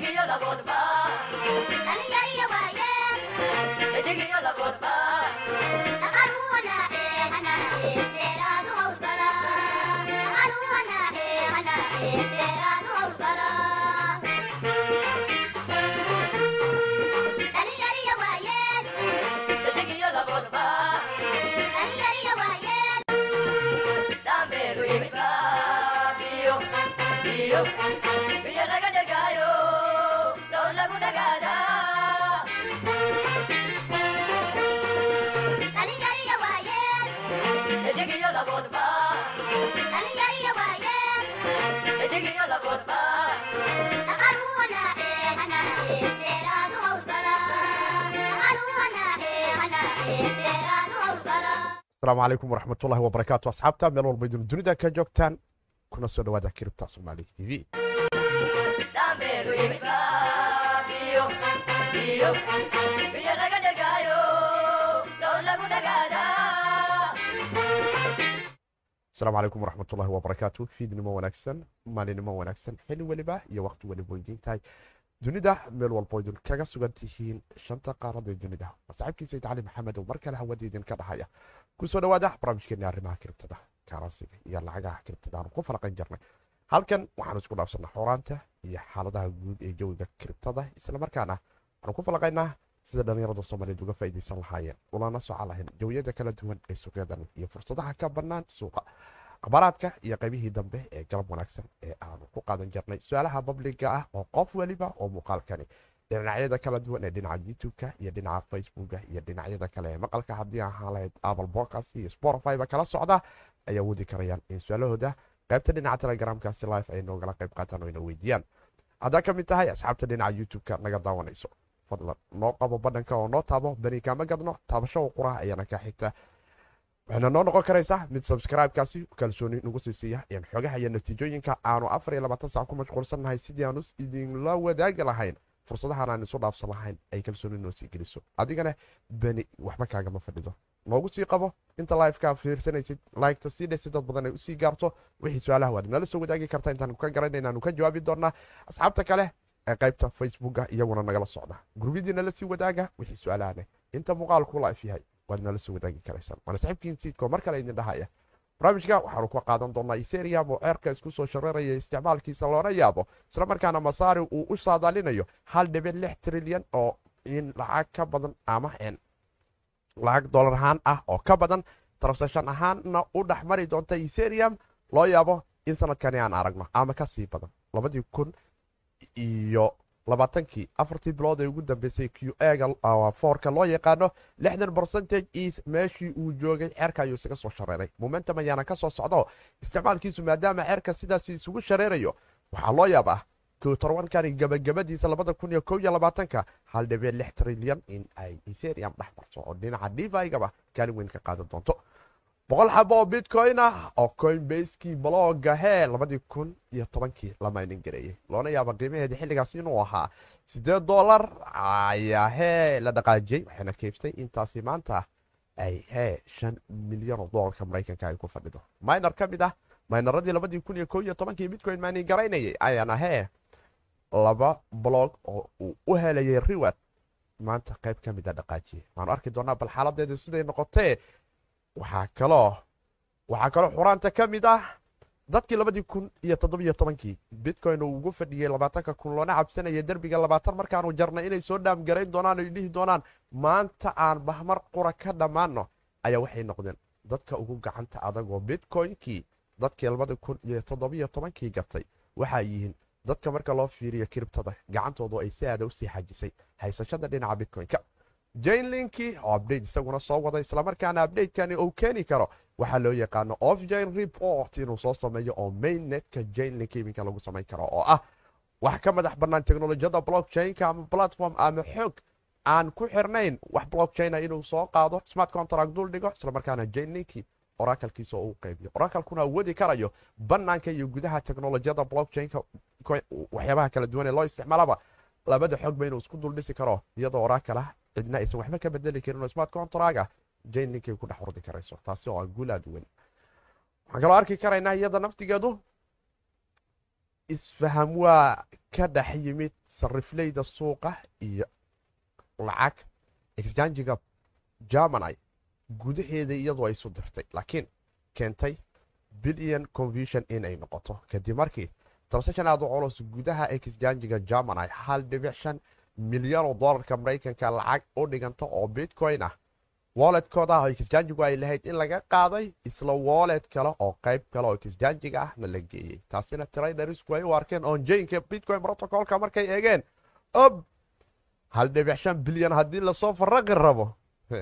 Yo, yo la gané gallo. Asalaamu calaykum waraxmatullahi wabarakaatu asxaabta meel walba idin dunida ka joogtaan kuna soo dhawaada kiribta soomaaliga t v asalaamu calaykum waraxmatullahi wabarakaatu fiidnimo wanaagsan maalinimo wanaagsan xili weliba iyo waqti weliba tahay dunida meel walbo idin kaga sugan tihiin shanta qaarada dunida saaxiibkii sayid cali maxamed oo mar kale hawada idinka dhahaya ku soo dhawaada barnaamijkeeni arrimaha kiribtada karansiga iyo lacagaha kiribtada aanu ku falaqan jirnay halkan waxaanu isku dhaafsanaa xoraanta iyo xaaladaha guud ee jawiga kiribtada islamarkaana waxaanu ku falaqaynaa sida dhallinyarada soomaaliyeed uga faa'iidaysan lahaayeen ulana soco lahayn jawiyada kala duwan ee suuqyadan iyo fursadaha ka bannaan suuqa akhbaaraadka iyo qaybihii dambe ee galab wanaagsan ee aanu ku qaadan jirnay su'aalaha babliga ah oo qof weliba oo muuqaalkani. Dhinacyada kala duwan ee dhinaca youtube-ka iyo dhinaca facebooka iyo dhinacyada kale ee maqalka haddii ahaan lahayd apple podcast iyo spotify-ba kala socda ay awoodi karayaan in su'aalahooda qaybta dhinaca telegramkaasi ay noogala qayb qaataan oo ina weydiiyaan. Haddaa ka mid tahay asxaabta dhinaca youtube-ka naga daawanayso. Fadlan noo qabo badhanka oo noo taabo bani gadno taabasho oo quraha ayaana kaa xigta waxayna noo noqon karaysaa mid subscribe-kaasi kalsooni nagu sii siiya in xogaha iyo natiijooyinka aanu afar iyo labaatan sac ku mashquulsannahay sidii aanu idinla wadaagi lahayn. Fursadahan aan isu dhaafsan lahayn ay kalsooni noo sii geliso. Adigana beni waxba kaagama fadhido. Noogu sii qabo inta liveka fiirsanaysid liketa sii dhesi dad badan ay u sii gaarto. Wixii su'aalaha waad nala soo wadaagi karta intaanu ka garana inaanu ka jawaabi doonaa asxaabta kale ee qaybta facebooka iyaguna nagala socda. Gurubyadii nala sii wadaaga wixii su'aalahane inta muuqaalku life yahay waad nala soo wadaagi karaysaan waana saxiibkiin siidko mar kale idin dhahaya barnaamijka waxaanu ka qaadan doonaa etherium oo ceerka isku soo shareeraya isticmaalkiisa loona yaabo. Isla markaana masaari uu u saadaalinayo hal dhibic lix trilyan oo in lacag ka badan ama lacag dolar ahaan ah oo ka badan transation ahaanna u dhex mari doonta etherium loo yaabo in sanadkani aan aragno ama ka sii badan. Labadii kun iyo labaatankii afartii bilood ee ugu dambeysay q ega foorka loo yaqaano lixdan bercentage eth meeshii uu joogay ceerka ayuu isaga soo shareeray. Momentum ayaana ka soo socdo isticmaalkiisu maadaama ceerka sidaas isugu shareerayo. Waxaa loo yaabaa tobankani gabagabadiisa labada kun iyo ko iyo labaatanka hal dhibic lix trilyan in ay etherium dhex marso oo dhinaca divigaba kaalin weyn ka qaadan doonto boqol xabo oo bitcoin ah oo coinbaskii balooga hee labadii kun iyo tobankii la maynin gareeyey loona yaaba qiimaheeda xilligaas inuu ahaa siddeed dolar ayaa hee la dhaqaajiyey waxayna keiftay intaasi maanta ay hee shan milyan oo dolarka maraykanka ay ku fadhido. Minor ka mid ah maynaradii labadii kun iyo ko iyo tobankii bitcoin maynin garaynayay ayaana hee laba blog oo uu u helayay riwad maanta qayb ka mida dhaqaajiyey waanu arki doonaa bal xaaladeedu siday noqotee waxaa kaloo waxaa kaloo xuraanta ka mid ah dadkii labadii kun iyo toddobiyo tobankii. Bitcoin uu ugu fadhiyey labaatanka kun loona cabsanaya derbiga labaatan markaanu jarnay inay soo dhaamgarayn doonaan oy dhihi doonaan maanta aan bahmar qura ka dhammaanno ayaa waxay noqdeen dadka ugu gacanta adagoo bitcoinkii dadkii labadii kun iyo toddobiyo tobankii gatay waxaa yihiin dadka marka loo fiiriyo kiribtada gacantoodu ay si aada u sii xajisay haysashada dhinaca bitcoin-ka jainlinki oo update isaguna soo wada islamarkaana updatekani uu keeni karo. Waxaa loo yaqaano off jain report inuu soo sameeyo oo mainnetka jainlink iminka lagu samayn karo oo ah wax ka madax bannaan teknolojiyada blockchainka ama platform ama xoog aan ku xirnayn. Wax blockchaina inuu soo qaado smart contract dul dhigo islamarkaana jainlinki oracalkiisa oo uu qaybiyo oracalkuna wadi karayo bannaanka iyo gudaha teknolojiyada blockchainka waxyaabaha kala duwan ee loo isticmaalaba labada xogba inuu isku dul dhisi karo iyadoo oracal ah cidna aysan waxba ka bedeli karin oo smart contract ah jainlinkay ku dhex wardi karayso taasi oo ah guul aad weyn. Waxaan kaloo arki karaynaa iyada naftigeedu. Isfaham waa ka dhex yimid sarifleyda suuqa iyo lacag exjangiga germany gudaheeda iyadoo ay isu dirtay laakiin keentay billion confusion inay noqoto. Kadib markii transaction aad u culus gudaha exjangiga germany hal dhibic shan milyan oo dolarka maraykanka lacag u dhiganta oo bitcoin ah. Wolletkooda exjangigu ay lahayd in laga qaaday isla wollet kale oo qayb kale oo exjangiga ahna la geeyey taasina tradersku ay u arkeen onjainka bitcoin protocolka markay eegeen. Ob hal dhibic shan bilyan haddii la soo faraqi rabo.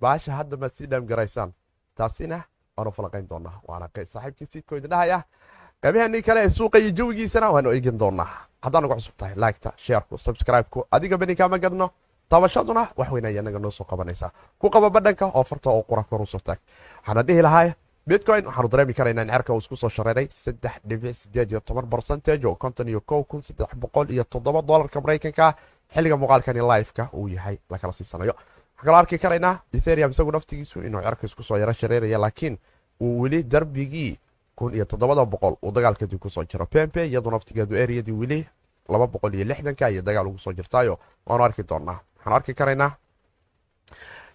Baasha hadda sii dhaamgaraysaan taasina waanu falaqayn doonaa. Waana saaxiibkii siidkoodi dhahaya qaybahanii kale suuqa iyo jawigiisana waanu eegin doonaa. Haddaan ugu cusub tahay liketa sheerku subscribe-ku. Adiga beni kaama gadno tabashaduna wax weyn ay anaga noo soo qabanaysaa ku qaba badhanka oo farta oo qura kor u soo taag waxaana dhihi lahaa bitcoin waxaanu dareemi karaynaa in cerka uu isku soo shareeray saddex dhibic sideed iyo toban barcentage oo konton iyo kow kun saddex boqol iyo toddoba dolarka maraykanka. Xilliga muuqaalkani liveka uu yahay lakala siisanayo. Waxaan kaloo arki karaynaa etherium isagu naftigiisu inuu cerka isku soo yaro shareeraya laakiin uu weli darbigii kun iyo toddobada boqol uu dagaalkadii ku soo jiro. Pempe iyadu naftigeedu eriyadii weli laba boqol iyo lixdanka iyo dagaal ugu soo jirtaayo. Waanu arki doonaa. Waxaan arki karaynaa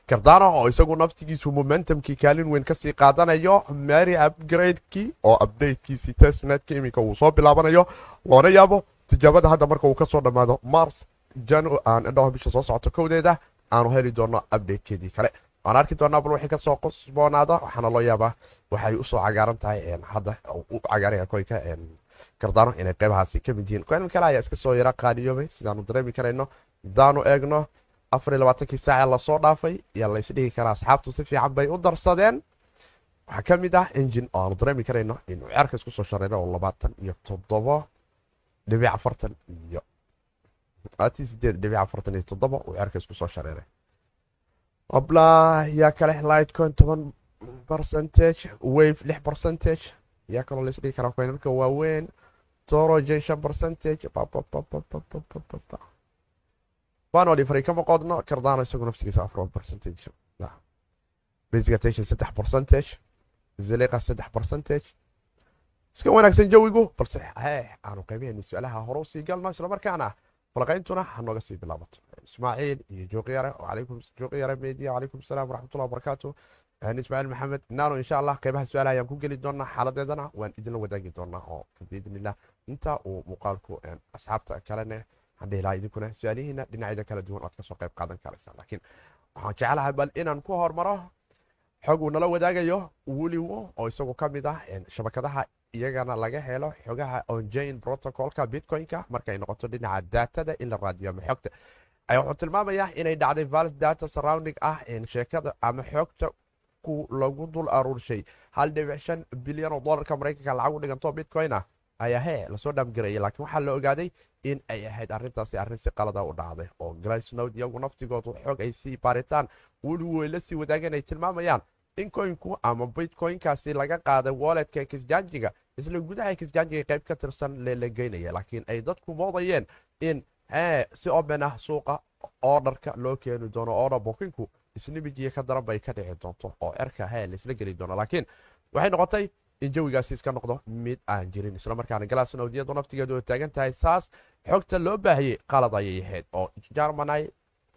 kardano oo isagu naftigiisu momentumkii kaalin weyn ka sii qaadanayo mary upgradekii oo updatekiisii testnetka iminka uu soo bilaabanayo loona yaabo tijaabada hadda marka uu ka soo dhammaado mars jandhaho bisha soo socota kowdeeda aanu heli doono updatekeedii kale waan arki doonaa bal wixii ka soo qosboonaada waxaana loo yaabaa waxay u soo cagaaran tahay hadda u cagaaraya koyka kardano inay qeybahaasi ka mid yihiin. Koynan kale ayaa iska soo yara qaaliyoobay sidaanu dareemi karayno hadaanu eegno afar iyo labaatankii saace la soo dhaafay yaa laysdhihi karaa. Asxaabtu si fiican bay u darsadeen. Waxaa ka mid ah engine oo aanu dareemi karayno inuu cerka isku soo shareero oo labaatan iyo toddobo dhibic afartan iyo sideed dhibic afartan iyo toddoba uu cerka isku soo shareeray obla yaa kale lightcoin toban percentage wave lix percentage. Yaa kaloo laysdhihi karaa coinarka waaweyn toroje shan percentage banoli fari kama qodno kardano isagu naftigiisa afar percentage. Basic saddex percentage zaleqa saddex percentage. Iska wanaagsan jawigu balse hee aanu qaybahayni su'aalaha hore u sii galno islamarkaana falaqayntuna hanooga sii bilaabato. Ismaaciil iyo jooqiyare jooqiyare media calaykum asalaam waraxmatullah wabarakaatu. Ismaaciil maxamed naano insha allah qeybaha su'aalaha ayaan ku geli doonaa xaaladeedana waan idinla wadaagi doonaa oo biidnillah inta uu muuqaalku asxaabta kalene hadhihilaha idinkuna su'aalihiina dhinacyada kala duwan oad ka soo qayb qaadan karaysaa. Laakiin waxaan jeclahay bal inaan ku hormaro xog uu nala wadaagayo wuliwo oo isagu ka mid ah shabakadaha iyagana laga helo xogaha onjain protocolka bitcoin-ka markay noqoto dhinaca daatada in la raadiyo ama xogta wuxuu tilmaamayaa inay dhacday vals data surrounding. ah sheekada ama xogta ku lagu dul aruurshay hal dhibic shan bilyan oo dolarka maraykanka lacag u dhiganto bitcoin ah ayaa hee la soo dhaamgarayay laakiin waxaa la ogaaday in ay ahayd arintaasi arrin si qalada u dhacday oo grisnod iyagu naftigoodu xoog ay sii baaritaan weligu way la sii wadaageen ay tilmaamayaan in koynku ama bitcoynkaasi laga qaaday wolletka kisjanjiga isla gudaha kisjanjiga qayb ka tirsan leelageynaya laakiin ay dadku moodayeen in si oben ah suuqa oodharka loo keeni doono oodha bokinku isnimijiya ka daran bay ka dhici doonto oo cerka hee laisla geli doono. Laakiin waxay noqotay in jawigaasi iska noqdo mid aan jirin islamarkaana galaasnowdiyadu naftigeedu oo taagan tahay saas xogta loo baahiyey qalad ayay ahayd oo jarmanay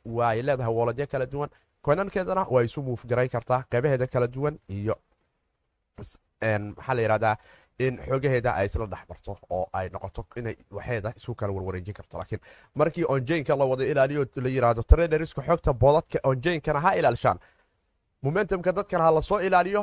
waay leedahay woladyo kala duwan koynankeedana waa isu muufgaray kartaa qeybaheeda kala duwan iyo maxaa la yidhahdaa in xogaheeda ay isla dhexbarto oo ay noqoto inay waxeeda isu kala warwareejin karto. Laakiin markii onjainka la wada ilaaliyo la yidhaahdo traderisku xogta boodadka onjainkana ha ilaalishaan. Momentumka dadkana ha la soo ilaaliyo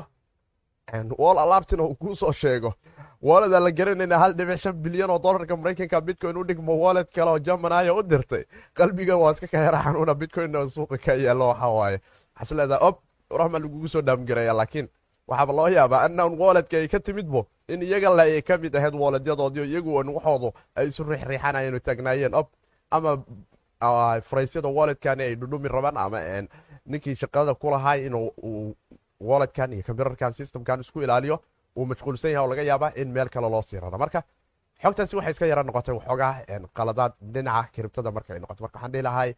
wol alaabtina uu kuu soo sheego woleda la garanayna hal dhibic shan bilyan oo dolarka maraykanka bitcoin u dhigmo woled kale oo germanaya u dirtay. Qalbiga waa iska kaheera xanuuna bitcoin suuqa ka yeelo waxa waaye waxaas leedahay ob rahma lagugu soo dhaamgaraya laakiin waxaaba loo yaabaa anan woledka ay ka timidbo in iyaga le ay ka mid ahayd woledyadoodii iyagu waxoodu ay isu riixriixanayeen oo taagnaayeen ob ama faraysyada woledkani ay dhudhumi rabaan ama ninkii shaqada ku lahay inuu woledkan iyo combyuterkan systemkan isku ilaaliyo uu mashquulsan yahay oo laga yaaba in meel kale loo sii raro marka xogtaasi waxay iska yara noqotay waxoogaa qaladaad dhinaca kiribtada marka ay noqoto marka waxaan dhihi lahay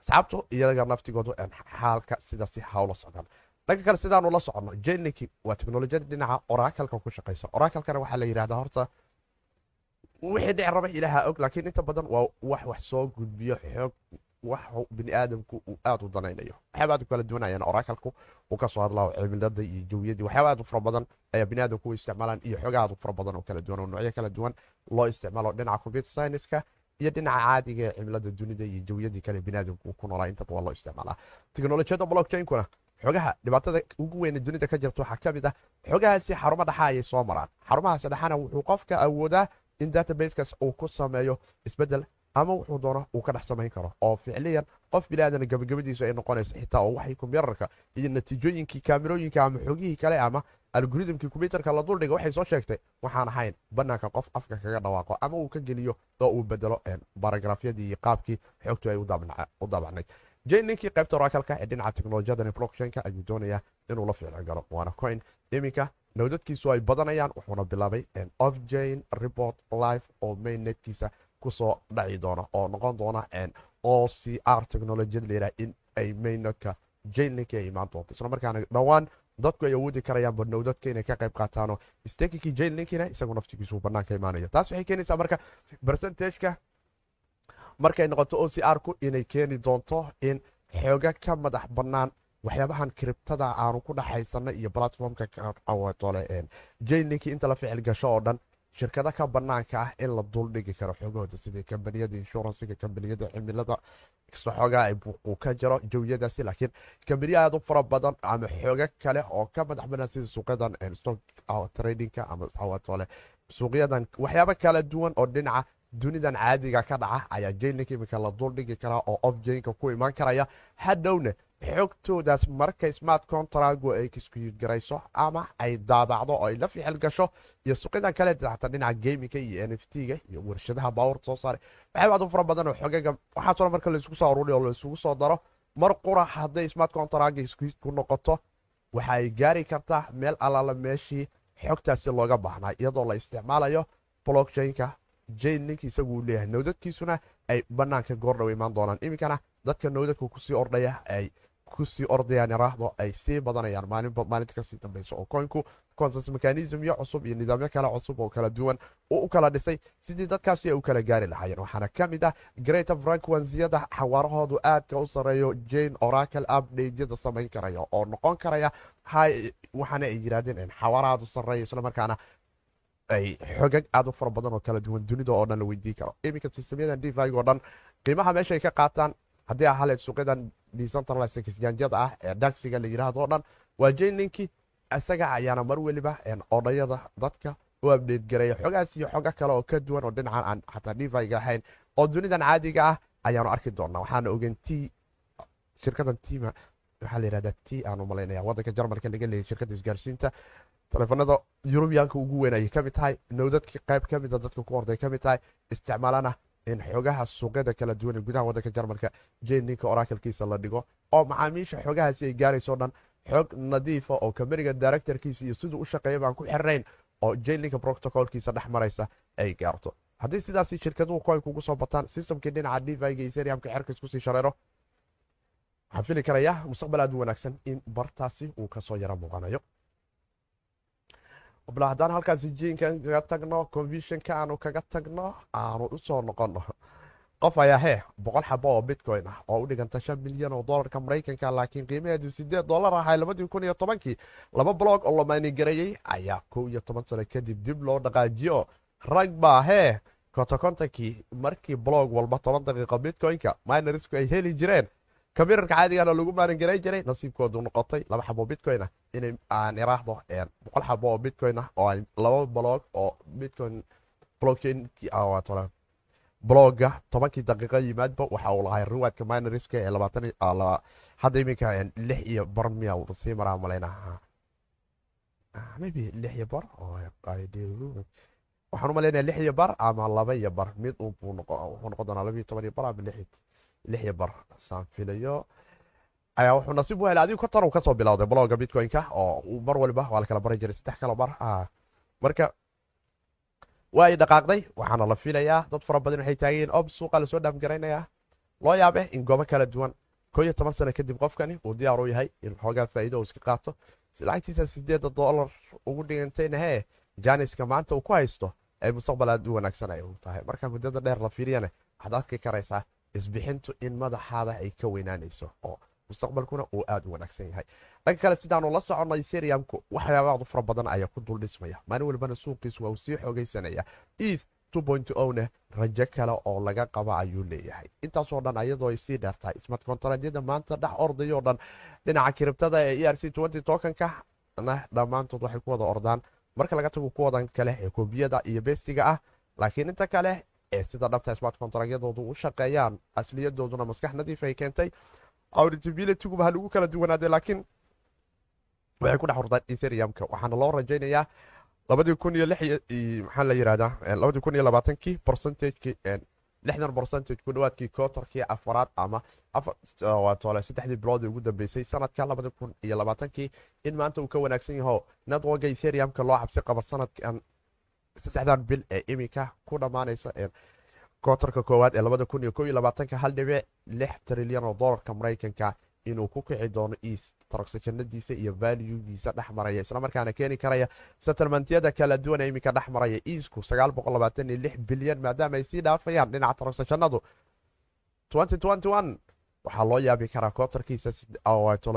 asxaabtu iyaga naftigoodu xaalka sidaasi hawla socdaan. Dhanka kale sidaanu la soconno jeniki waa teknolojiyada dhinaca oraakalka ku shaqaysa oraakalkana waxaa la yidhahdaa horta wixii dhici raba ilaaha og laakiin inta badan waa wax wax soo gudbiyo xoog wax bini aadamku uu aad u danaynayo. Waxyaaba aad u kala duwanayaan oraakalku uu ka soo cimilada iyo jawiyadii waxyaaba aad u fara badan ayaa bini aadamku u isticmaalaan iyo xoga aad u fara badan oo kala duwan oo noocyo kala duwan loo isticmaalo. Dhinaca computer scienceska iyo dhinaca caadiga ee cimilada dunida iyo jawiyadii kale bini aadamku ku noolaa. Intaba waa loo isticmaalaa. Teknolojiyada blockchainkuna xogaha dhibaatada ugu weyne dunida ka jirta waxaa ka mid ah xogahaasi xarumo dhaxa ayay soo maraan. Xarumahaasi dhaxana wuxuu qofka awoodaa in databasekas uu ku sameeyo isbeddel ama wuxuu doono uu ka dhex samayn karo. Oo ficliyan qof biniaadana gabagabadiisu ay noqonayso xitaa oo waxay kombyutarka iyo natiijooyinkii kaamirooyinka ama xogihii kale ama algoritmkii kombyutarka la duldhiga waxay soo sheegtay waxaan ahayn banaanka qof afka kaga dhawaaqo ama uu ka geliyo oo uu bedelo baragrafyadii iyo qaabkii xogtu ay u daabacnayd jane ninkii qaybta oraakalka ee dhinaca teknolojiyadani blockchainka ayuu doonayaa inuu la ficlo galo. Waana coin iminka nowdadkiisu ay badanayaan wuxuuna bilaabay of jane report life oo mainnetkiisa ku soo dhaci doona oo noqon doona o c r technolojiyad layidhaha in ay mainnetka jane link ay imaan doonto. Isla markaana dhowaan dadku ay awoodi karayaanba nowdadka inay ka qayb qaataano stakikii jane linkina isagu naftigiisu banaanka imaanayo. Taas waxay keenaysaa marka percentageka markay noqoto o c r ku inay keeni doonto in xooga ka madax bannaan waxyaabahan kiribtada aanu ku dhaxaysana iyo platformka tole jaylinkii inta la ficil gasho oo dhan shirkada ka banaanka ah in la duldhigi karo xoogahooda sidii kambaniyada inshuransiga kambaniyada cimilada kasta xoogaa buuquu ka jiro jawiyadaasi. Laakiin kambaniya aad u fara badan ama xooga kale oo ka madax banaan sida suuqyadan stock tradingka ama tole suuqyadan waxyaabo kala duwan oo dhinaca dunidan caadiga ka dhaca ayaa jaynlink iminka la duldhigi karaa oo of jaynka ku imaan karaya. Hadhowna xogtoodaas markay smart contrago ay kiskugarayso ama ay daabacdo oo ay la ficil gasho iyo suuqyadan kale xataa dhinaca gaminka iyo n f t-ga iyo warshadaha baawurta soo saaray waxyaaba aad u fara badan oo xogaga waxaasoo marka laisugu soo aruuriy oo laisugu soo daro mar qura hadday smart contraga ku noqoto waxa ay gaari kartaa meel allaala meeshii xogtaasi looga baahnaa iyadoo la isticmaalayo blockchainka jaynlink isagu leeyahay nowdadkiisuna ay banaanka goordhow imaan doonaan iminkana dadka nowdadka ku sii ordhaya ay ku sii ordayaan iraahdo ay sii badanayaan maalinta ka sii dambeysa oo koynku consens mechanismyo cusub iyo nidaamyo kale cusub oo kala duwan uu u kala dhisay sidii dadkaasi ay u kala gaari lahaayeen waxaana ka mid ah greater frankwensiyada xawaarahoodu aadka u sareeyo jane oracle updateyada samayn karaya oo noqon karaya waxaana ay yiraahdeen xawaarahaadu sareeya islamarkaana ay xogag aad u fara badan oo kala duwan dunida oo dhan la weydiin karo. Iminka sistamyadan dvig oo dhan qiimaha meeshaay ka qaataan haddii ahaleed suuqyadan decentralizexjanjada ah ee dagsiga la yidhaahdo o dhan waa jaynlinki isaga ayaana mar weliba odhayada dadka u gareeya xogaas iyo xogo kale oo ka duwan oo dhinacan aan xataa dvig ahayn oo dunidan caadiga ah ayaanu arki doonaa. Waxaana ogen t shirkadan tima waxaa la yihahdaa t aan u malaynaya waddanka jarmalka laga leeyay shirkadda isgaarsiinta taleefanada yurubiyaanka ugu weyn ayay ka mid tahay. Nowdadka qayb ka mida dadka ku orday ka mid tahay. Isticmaalana in xogaha suuqyada kala duwan ee gudaha waddanka jarmalka jayninka oraakalkiisa la dhigo oo macaamiisha xogahaasi ay gaarayso dhan. Xog nadiifa oo kambaniga directorkiisa iyo siduu u shaqeeya baan ku xirnayn oo jaylinka protocolkiisa dhex maraysa ay gaarto. Haddii sidaasi shirkaduhu koyn kugu soo bataan systemkii dhinaca dviga etheriumka xerka iskusii shareero waxaan fili karayaa mustaqbal aad u wanaagsan in bartaasi uu ka soo yaro muuqanayo bal haddaan halkaasi jiinkan kaga tagno convisionka aanu kaga tagno aanu u soo noqono qof ayaa hee boqol xabo oo bitcoin ah oo u dhiganta shan milyan oo dolarka maraykanka laakiin qiimaheedu sideed dolar ahay labadii kun iyo tobankii laba blog oo la maanigareeyey ayaa kow iyo toban sano kadib dib loo dhaqaajiyo. Rag baa hee kontokontonkii markii blog walba toban daqiiqo bitcoin-ka minersku ay heli jireen kamirarka caadigana lagu maalingaran jiray. Nasiibkoodu noqotay laba xabo bitcoin ah inay aan iraahdo boqol xabo oo bitcoin ah oo laba blog oo bitcoin blockchain bloga tobankii daqiiqa yimaadba waxa uu lahay riwaadka minoriska ee hadda iminka lix iyo bar miya sii maraa malaynaha maybe lix iyo bar waxaan u malaynaya lix iyo bar ama laba iyo bar mid wuxuu noqon doonaa laba iyo toban iyo bar ama lix iyo bar saan filayo ayaa wuxuu nasiib u helay adigu konton uu ka soo bilowday bloga bitcoin-ka oo mar waliba waa la kala jiray saddex kala bar marka waa ay dhaqaaqday waxaana la filayaa dad fara badan waxay taagayeen ob suuqa la soo dhaamgaraynayaa loo yaabe in goobo kala duwan koo toban sano kadib qofkani uu diyaar u yahay in xoogaa faa'iido uu iska qaato lacagtiisa sideeda doolar ugu dhigantayna hee jaaniska maanta uu ku haysto ay mustaqbal aad u wanaagsan ay u tahay marka muddada dheer la fiiriyana waxaad arki karaysaa isbixintu in madaxaada ay ka weynaanayso oo mustaqbalkuna uu aad u wanaagsan yahay. Dhanka kale sidaanu la soconnay seriamku waxyaabaadu fara badan ayaa ku dul dhismaya. Maalin walbana suuqiisu waa uu sii xoogaysanaya. Eth neh rajo kale oo laga qaba ayuu leeyahay. Intaasoo dhan ayadoo ay sii dheertahay smart kontaraadyada maanta dhex ordayoo dhan dhinaca kiribtada ee e r c tokanka na dhammaantood waxay ku wada ordaan. Marka laga tago kuwadan kale ee koobiyada iyo beestiga ah laakiin inta kale ee sida dhabta smart kontaraadyadoodu u shaqeeyaan asliyadooduna maskax nadiif ay keentay auditabilityguba ha lagu kala duwanaade laakiin waxay ku dhex ordaan etheriumka waxaana loo rajaynayaa maxaa la yirahdaa labadii kun iyo labaatankii percentagekii lixdan percentage ku dhawaadkii kootarkii afaraad ama tole saddexdii biloodii ugu dambeysay sanadka labadi kun iyo labaatankii in maanta uu ka wanaagsan yaho networka etheriumka loo cabsi qaba sanadkan saddexdan bil ee iminka ku dhammaanaysa kootarka koowaad ee labada kun iyo ko iyo labaatanka hal dhibic lix trilyan oo dolarka maraykanka inuu ku kici doono east transactionadiisa iyo valuegiisa dhex maraya. Islamarkaana keeni karaya settlementyada kala duwan ee iminka dhex maraya lix bilyan maadaama ay sii dhaafayaan dhinaca transactionadu waxaa loo yaabi karaa kootarkiisa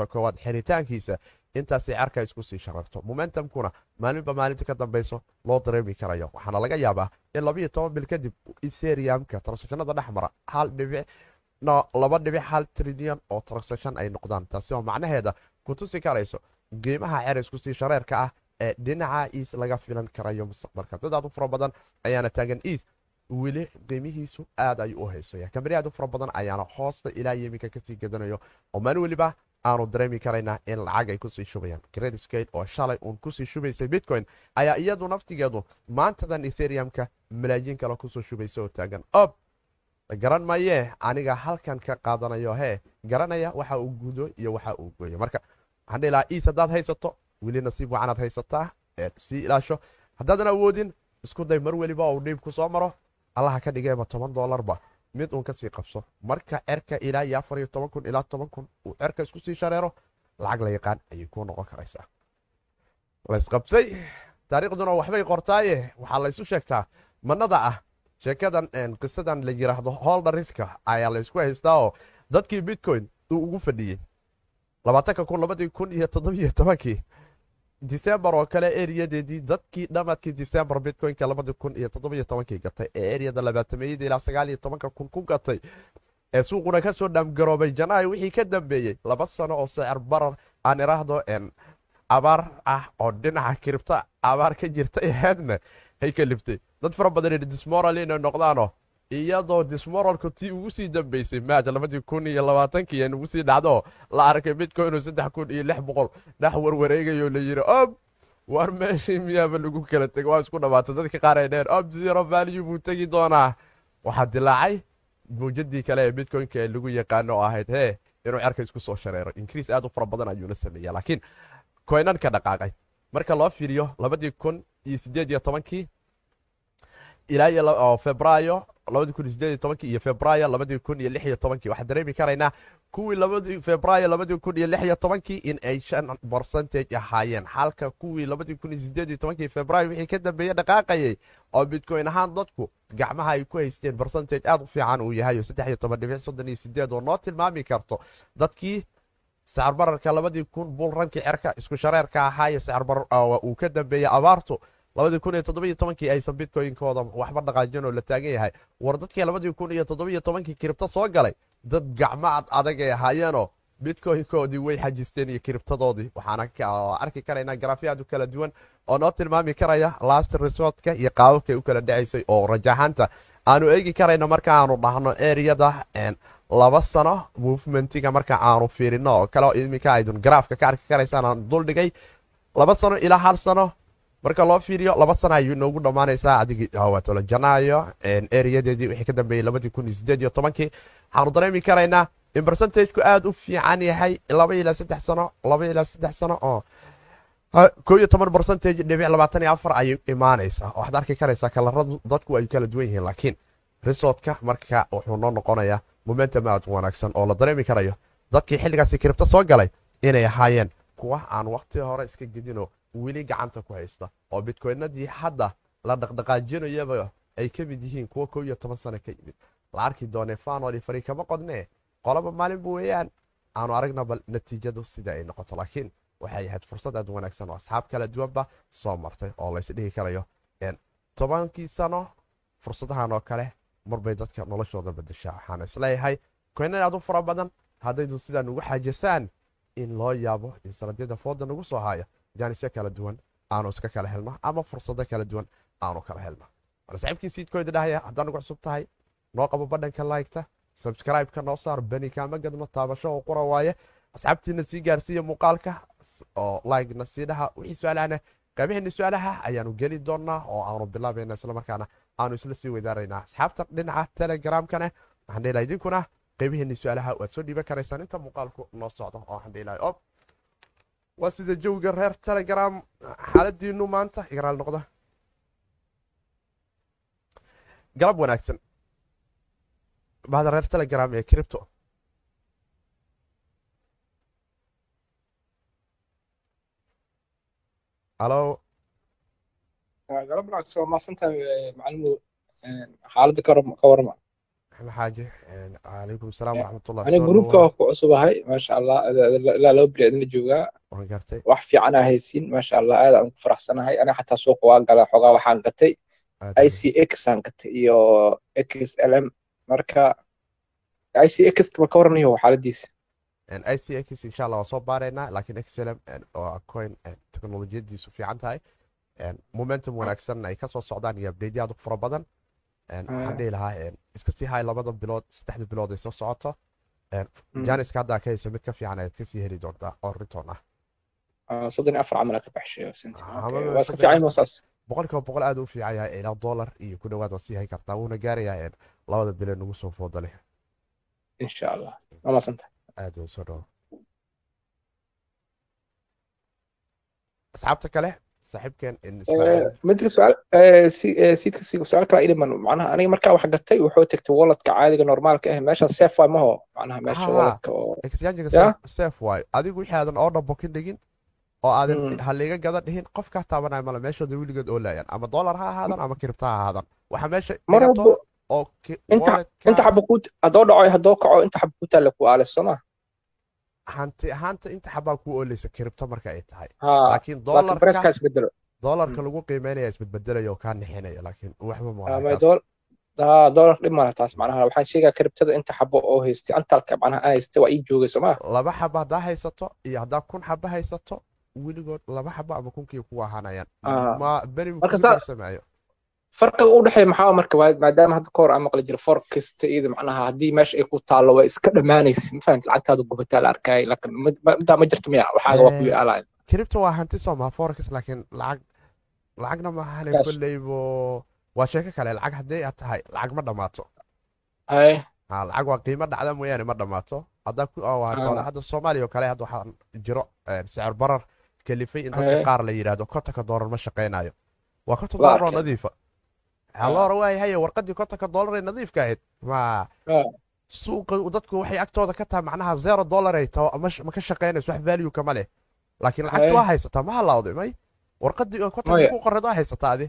koowaad xiritaankiisa intaasay cerka isku sii shararto momentumkuna maalinba maalinta ka dambeyso loo dareemi karayo. Waxaana laga yaabaa in labayo toban bil kadib etheriumka transactionada dhex mara. Hal dhibic laba dhibic hal trilyan oo transaction ay noqdaan. Taasi oo macnaheeda ku tusi karayso qiimaha cer isku sii shareerka ah ee dhinaca east laga filan karayo mustaqbalka. Dad aad u fara badan ayaana taagan. East weli qiimihiisu aad ayuu u haysaya. Kambani aad u fara badan ayaana hoosta ilaa yeminka ka sii gadanayo. Oo maalin weliba aanu dareemi karaynaa in lacag ay ku sii shubayaan. Gradskate oo shalay uun ku sii shubaysay bitcoin ayaa iyadu naftigeedu maantadan etheriumka malaayiin kale ku soo shubaysa oo taagan. Ob garan mayee aniga halkan ka qaadanayo hee garanaya waxa uu gudo iyo waxa uu gooyo. Marka waxaan dhihi lahaa iis haddaad haysato weli nasiib wacanaad haysataa sii ilaasho. Haddaadan awoodin isku day mar weliba uu dhiib ku soo maro. Allaha ka dhigeeba toban doolarba mid uun ka sii qabso. Marka cerka ilaa iyo afar iyo toban kun ilaa toban kun uu cerka isku sii shareero lacag la yaqaan ayay kuu noqon karaysaa. Laysqabsay taariikhduna waxbay qortaaye. Waxaa laysu sheegtaa manada ah sheekadan qisadan la yiraahdo holdariska ayaa laysku haystaa oo dadkii bitcoin uu ugu fadhiyey labaatanka kun labadii kun iyo toddobiyo tobankii disembar oo kale eriyadeedii dadkii dhamadkii disembar bitcoinka labadii kun iyo toddobiyo tobankii gatay ee eriyada labaatameeyada ilaa sagaal iyo tobanka kun ku gatay ee suuquna ka soo dhaamgaroobay janaayo wixii ka dambeeyey laba sano oo sicir barar aan iraahdo abaar ah oo dhinaca kiribta abaar ka jirta aheedna hay ka liftay dad fara badan dismoral inay noqdaano iyadoo dismoralku tii ugu sii dambeysay maaj labadii kun iyo labaatankii nugu sii dhacdo la arkay bitcoin inuu saddex kun iyo lix boqol dhex warwareegayo la yiri ob war meeshii miyaaba lagu kala tegay? Waa isku dhamaatay dadka qaar ay dheheen ob zero value buu tegi doonaa. Waxaa dilaacay mawjadii kale ee bitcoinka ee lagu yaqaano oo ahayd hee inuu cerka isku soo shareero increase aad u fara badan ayuuna sameeya laakiin koynan ka dhaqaaqay marka loo fiiriyo labadii kun iyo sideed iyo tobankii ilaa iyo febraayo iyo tobankii waxaan dareemi karaynaa kuwii tobankii in ay shan percentage ahaayeen. Halka kuwii febraayo wixii ka dambeeye dhaqaaqayay oo bitcoin ahaan dadku gacmaha ay ku haysteen percentage aad u fiican uu yahay oo noo tilmaami karto. Dadkii sicir bararka labadii kun bul rankii cerka isku shareerka ahaa iyo sicir barar uu ka dambeeyey abaartu labadii kun iyo toddobiyo tobankii aysan bitcoinkooda waxba dhaqaajin oo la taagan yahay war dadkii labadii kun iyo toddobiyo tobankii kiribto soo galay. Dad gacmo ad adag ay ahaayeenoo bitcoinkoodii way xajisteen iyo kiribtadoodii. Waxaana arki karaynaa garaafiyaad u kala duwan oo noo tilmaami karaya last resortka iyo qaababkay u kala dhacaysay oo rajaxaanta aanu eegi karayno marka aanu dhahno eriyada laba sano movementiga marka aanu fiirino oo kale iminka aydun garaafka ka arki karaysaan aan duldhigay laba sano ilaa hal sano marka loo fiiriyo laba sano ayuu inoogu dhammaanaysaa. Adigii waatolo janaayo eriyadeedii wixii ka dambeeyey labadii kun iyo sideed iyo tobankii. Waxaanu dareemi karaynaa in percentageku aada u fiican yahay laba ilaa saddex sano laba ilaa saddex sano oo koo iyo toban percentage dhibic labaatan iyo afar ayay imaanaysaa. Waxaad arki karaysaa kalaradu dadku ay kala duwan yihiin laakiin resortka marka wuxuu noo noqonayaa momentum aad wanaagsan oo la dareemi karayo. Dadkii xilligaasi kiribto soo galay inay ahaayeen. Kuwa aan waqti hore iska gedinoo weli gacanta ku haysta. Oo bitcoynadii hadda la dhaqdhaqaajinayaba ay ka mid yihiin kuwa koo iyo toban sano ka yimid. La arki doonee fanoli fari kama qodnee qolaba maalinba weeyaan. Aanu aragna bal natiijadu sida ay noqoto laakiin waxay ahayd fursad aad wanaagsan oo asxaab kala duwanba soo martay oo lays dhihi karayo. Tobankii sano fursadahan oo kale marbay dadka noloshooda badashaa waxaana is leeyahay koynan aad u fara badan haddaydu sidaa nugu xaajasaan in loo yaabo in sanadyada fooda nagu soo haya jaanisyo kala duwan aanu iska kala helno ama fursado kala duwan aanu kala helno saaxiibkii siidkooda dhahaya haddaa nagu cusub tahay noo qabo badhanka laygta sabscribe-ka noo saar beni kaama gadno taabasho oo qura waaye asxaabtiina sii gaarsiiya muuqaalka oo laygna sii dhaha wixii su'aalahana qaybaheeni su'aalaha ayaanu geli doonaa oo aanu bilaabayna islamarkaana aanu isla sii weydaaraynaa asxaabta dhinaca telegramkana waxaan dheelaa idinkuna qaybaheeni su'aalaha waad soo dhiiban karaysaan inta muuqaalku noo socdo oo waxaan dheelaa ob waa sida jawiga reer telegram xaaladiinu maanta igraal noqda. Galab wanaagsan. Bahda reer telegram ee cripto alo galab wanaagsan waa mahadsantahay macalimu xaaladda ka warma maxamed xaaji calaykum asalaam waraxmatullah ani gruubka waa ku cusubahay maasha allah ilaa laba beri joogaa wax fiican aa haysiin maasha allah aad aan ku faraxsanahay. Aniga xataa suuqa waa gala xoogaa waxaan gatay. I c x aan gatay iyo x l m. Marka i c x ma ka waranayo xaaladiisa i c x insha allah waa soo baaraynaa laakiin xlm oo coin teknolojiyadiisu fiican tahay. Momentum wanaagsan ay ka soo socdaan iyo abdeydi aad u fara badan. Waxaan dhihi lahaa iska sii hay labada bilood saddexda bilood ay soo socoto. Janiska haddaa ka hayso mid ka fiican ayaad ka sii heli doontaa oo rintoon ah soddon iyo afar camal ka baxshay waa iska fiican saas boqolkiiba boqol aad u fiican yahay ilaa dollar iyo ku dhowaad waa sii hay kartaa wuuna gaarayaa labada bilood nagu soo fooda leh insha allah waa aad u soo dhawo asxaabta kale saaxiibkeen midka suaal siidka su'aal kala idhiman macnaha aniga markaa wax gatay wuxuu tegtay walletka caadiga normaalka ah meesha safe waay maho macnaha meesha walletka oo adigu wixii aadan order bookin dhigin oo aadan haliga gada dhihin qof kaa taabanaya male meeshooda weligeed oo laayaan ama dollar ha ahaadan ama kiribta ha ahaadan. Waxa meesha dhigato oo inta xaba ku haddoo dhaco haddoo kaco inta xaba ku taalla ku aalis soo ma. Hanti ahaanta inta xabaa ku oleysa kiribto marka ay tahay. Laakiin dolarka isbedelo dolarka lagu qiimeynaya isbedbedelayo oo kaa nixinaya laakiin waxba dolar dhib male taas macnaha. Waxaan sheegaa kiribtada inta xabo oo haystay antalka macnaha aa haystay waa ii joogay soo ma. Laba xaba haddaa haysato iyo haddaa kun xaba haysato weligood laba xaba ama kunkii ku ahaanayaan ma beri samaayo farqiga u dhexeeya maxaa marka maadaama hadda kahor aan maqli jira forkasta iyada macnaha haddii meesha ay ku taallo waa iska dhammaanaysa ma fahamti lacagtaada gubataa la arkaayo laakiin midaa ma jirto miya waxaaga waa ku yaalaaya kiribta waa hanti soo maha laakiin lacag lacagna maahane kolleybo waa sheeko kale lacag haddii aad tahay lacag ma dhammaato. Lacag waa qiimo dhacda mooyaane ma dhammaato. Haddaa ku hadda soomaaliya oo kale hadda waxaa jiro sicir barar kalifay in dadka qaar la yidhaahdo kontonka doolar ma shaqaynayo waa konton doolar oo nadiifa loora waayahay warqadii kontonka doolar ee nadiifka ahayd ma suuqa dadku waxay agtooda ka tahay macnaha zero dollar ay taho ma ka shaqaynayso wax value kama leh laakiin lacagta waa haysataa ma halawday may warqadii oo kontonka ku qoreed waa haysataa adi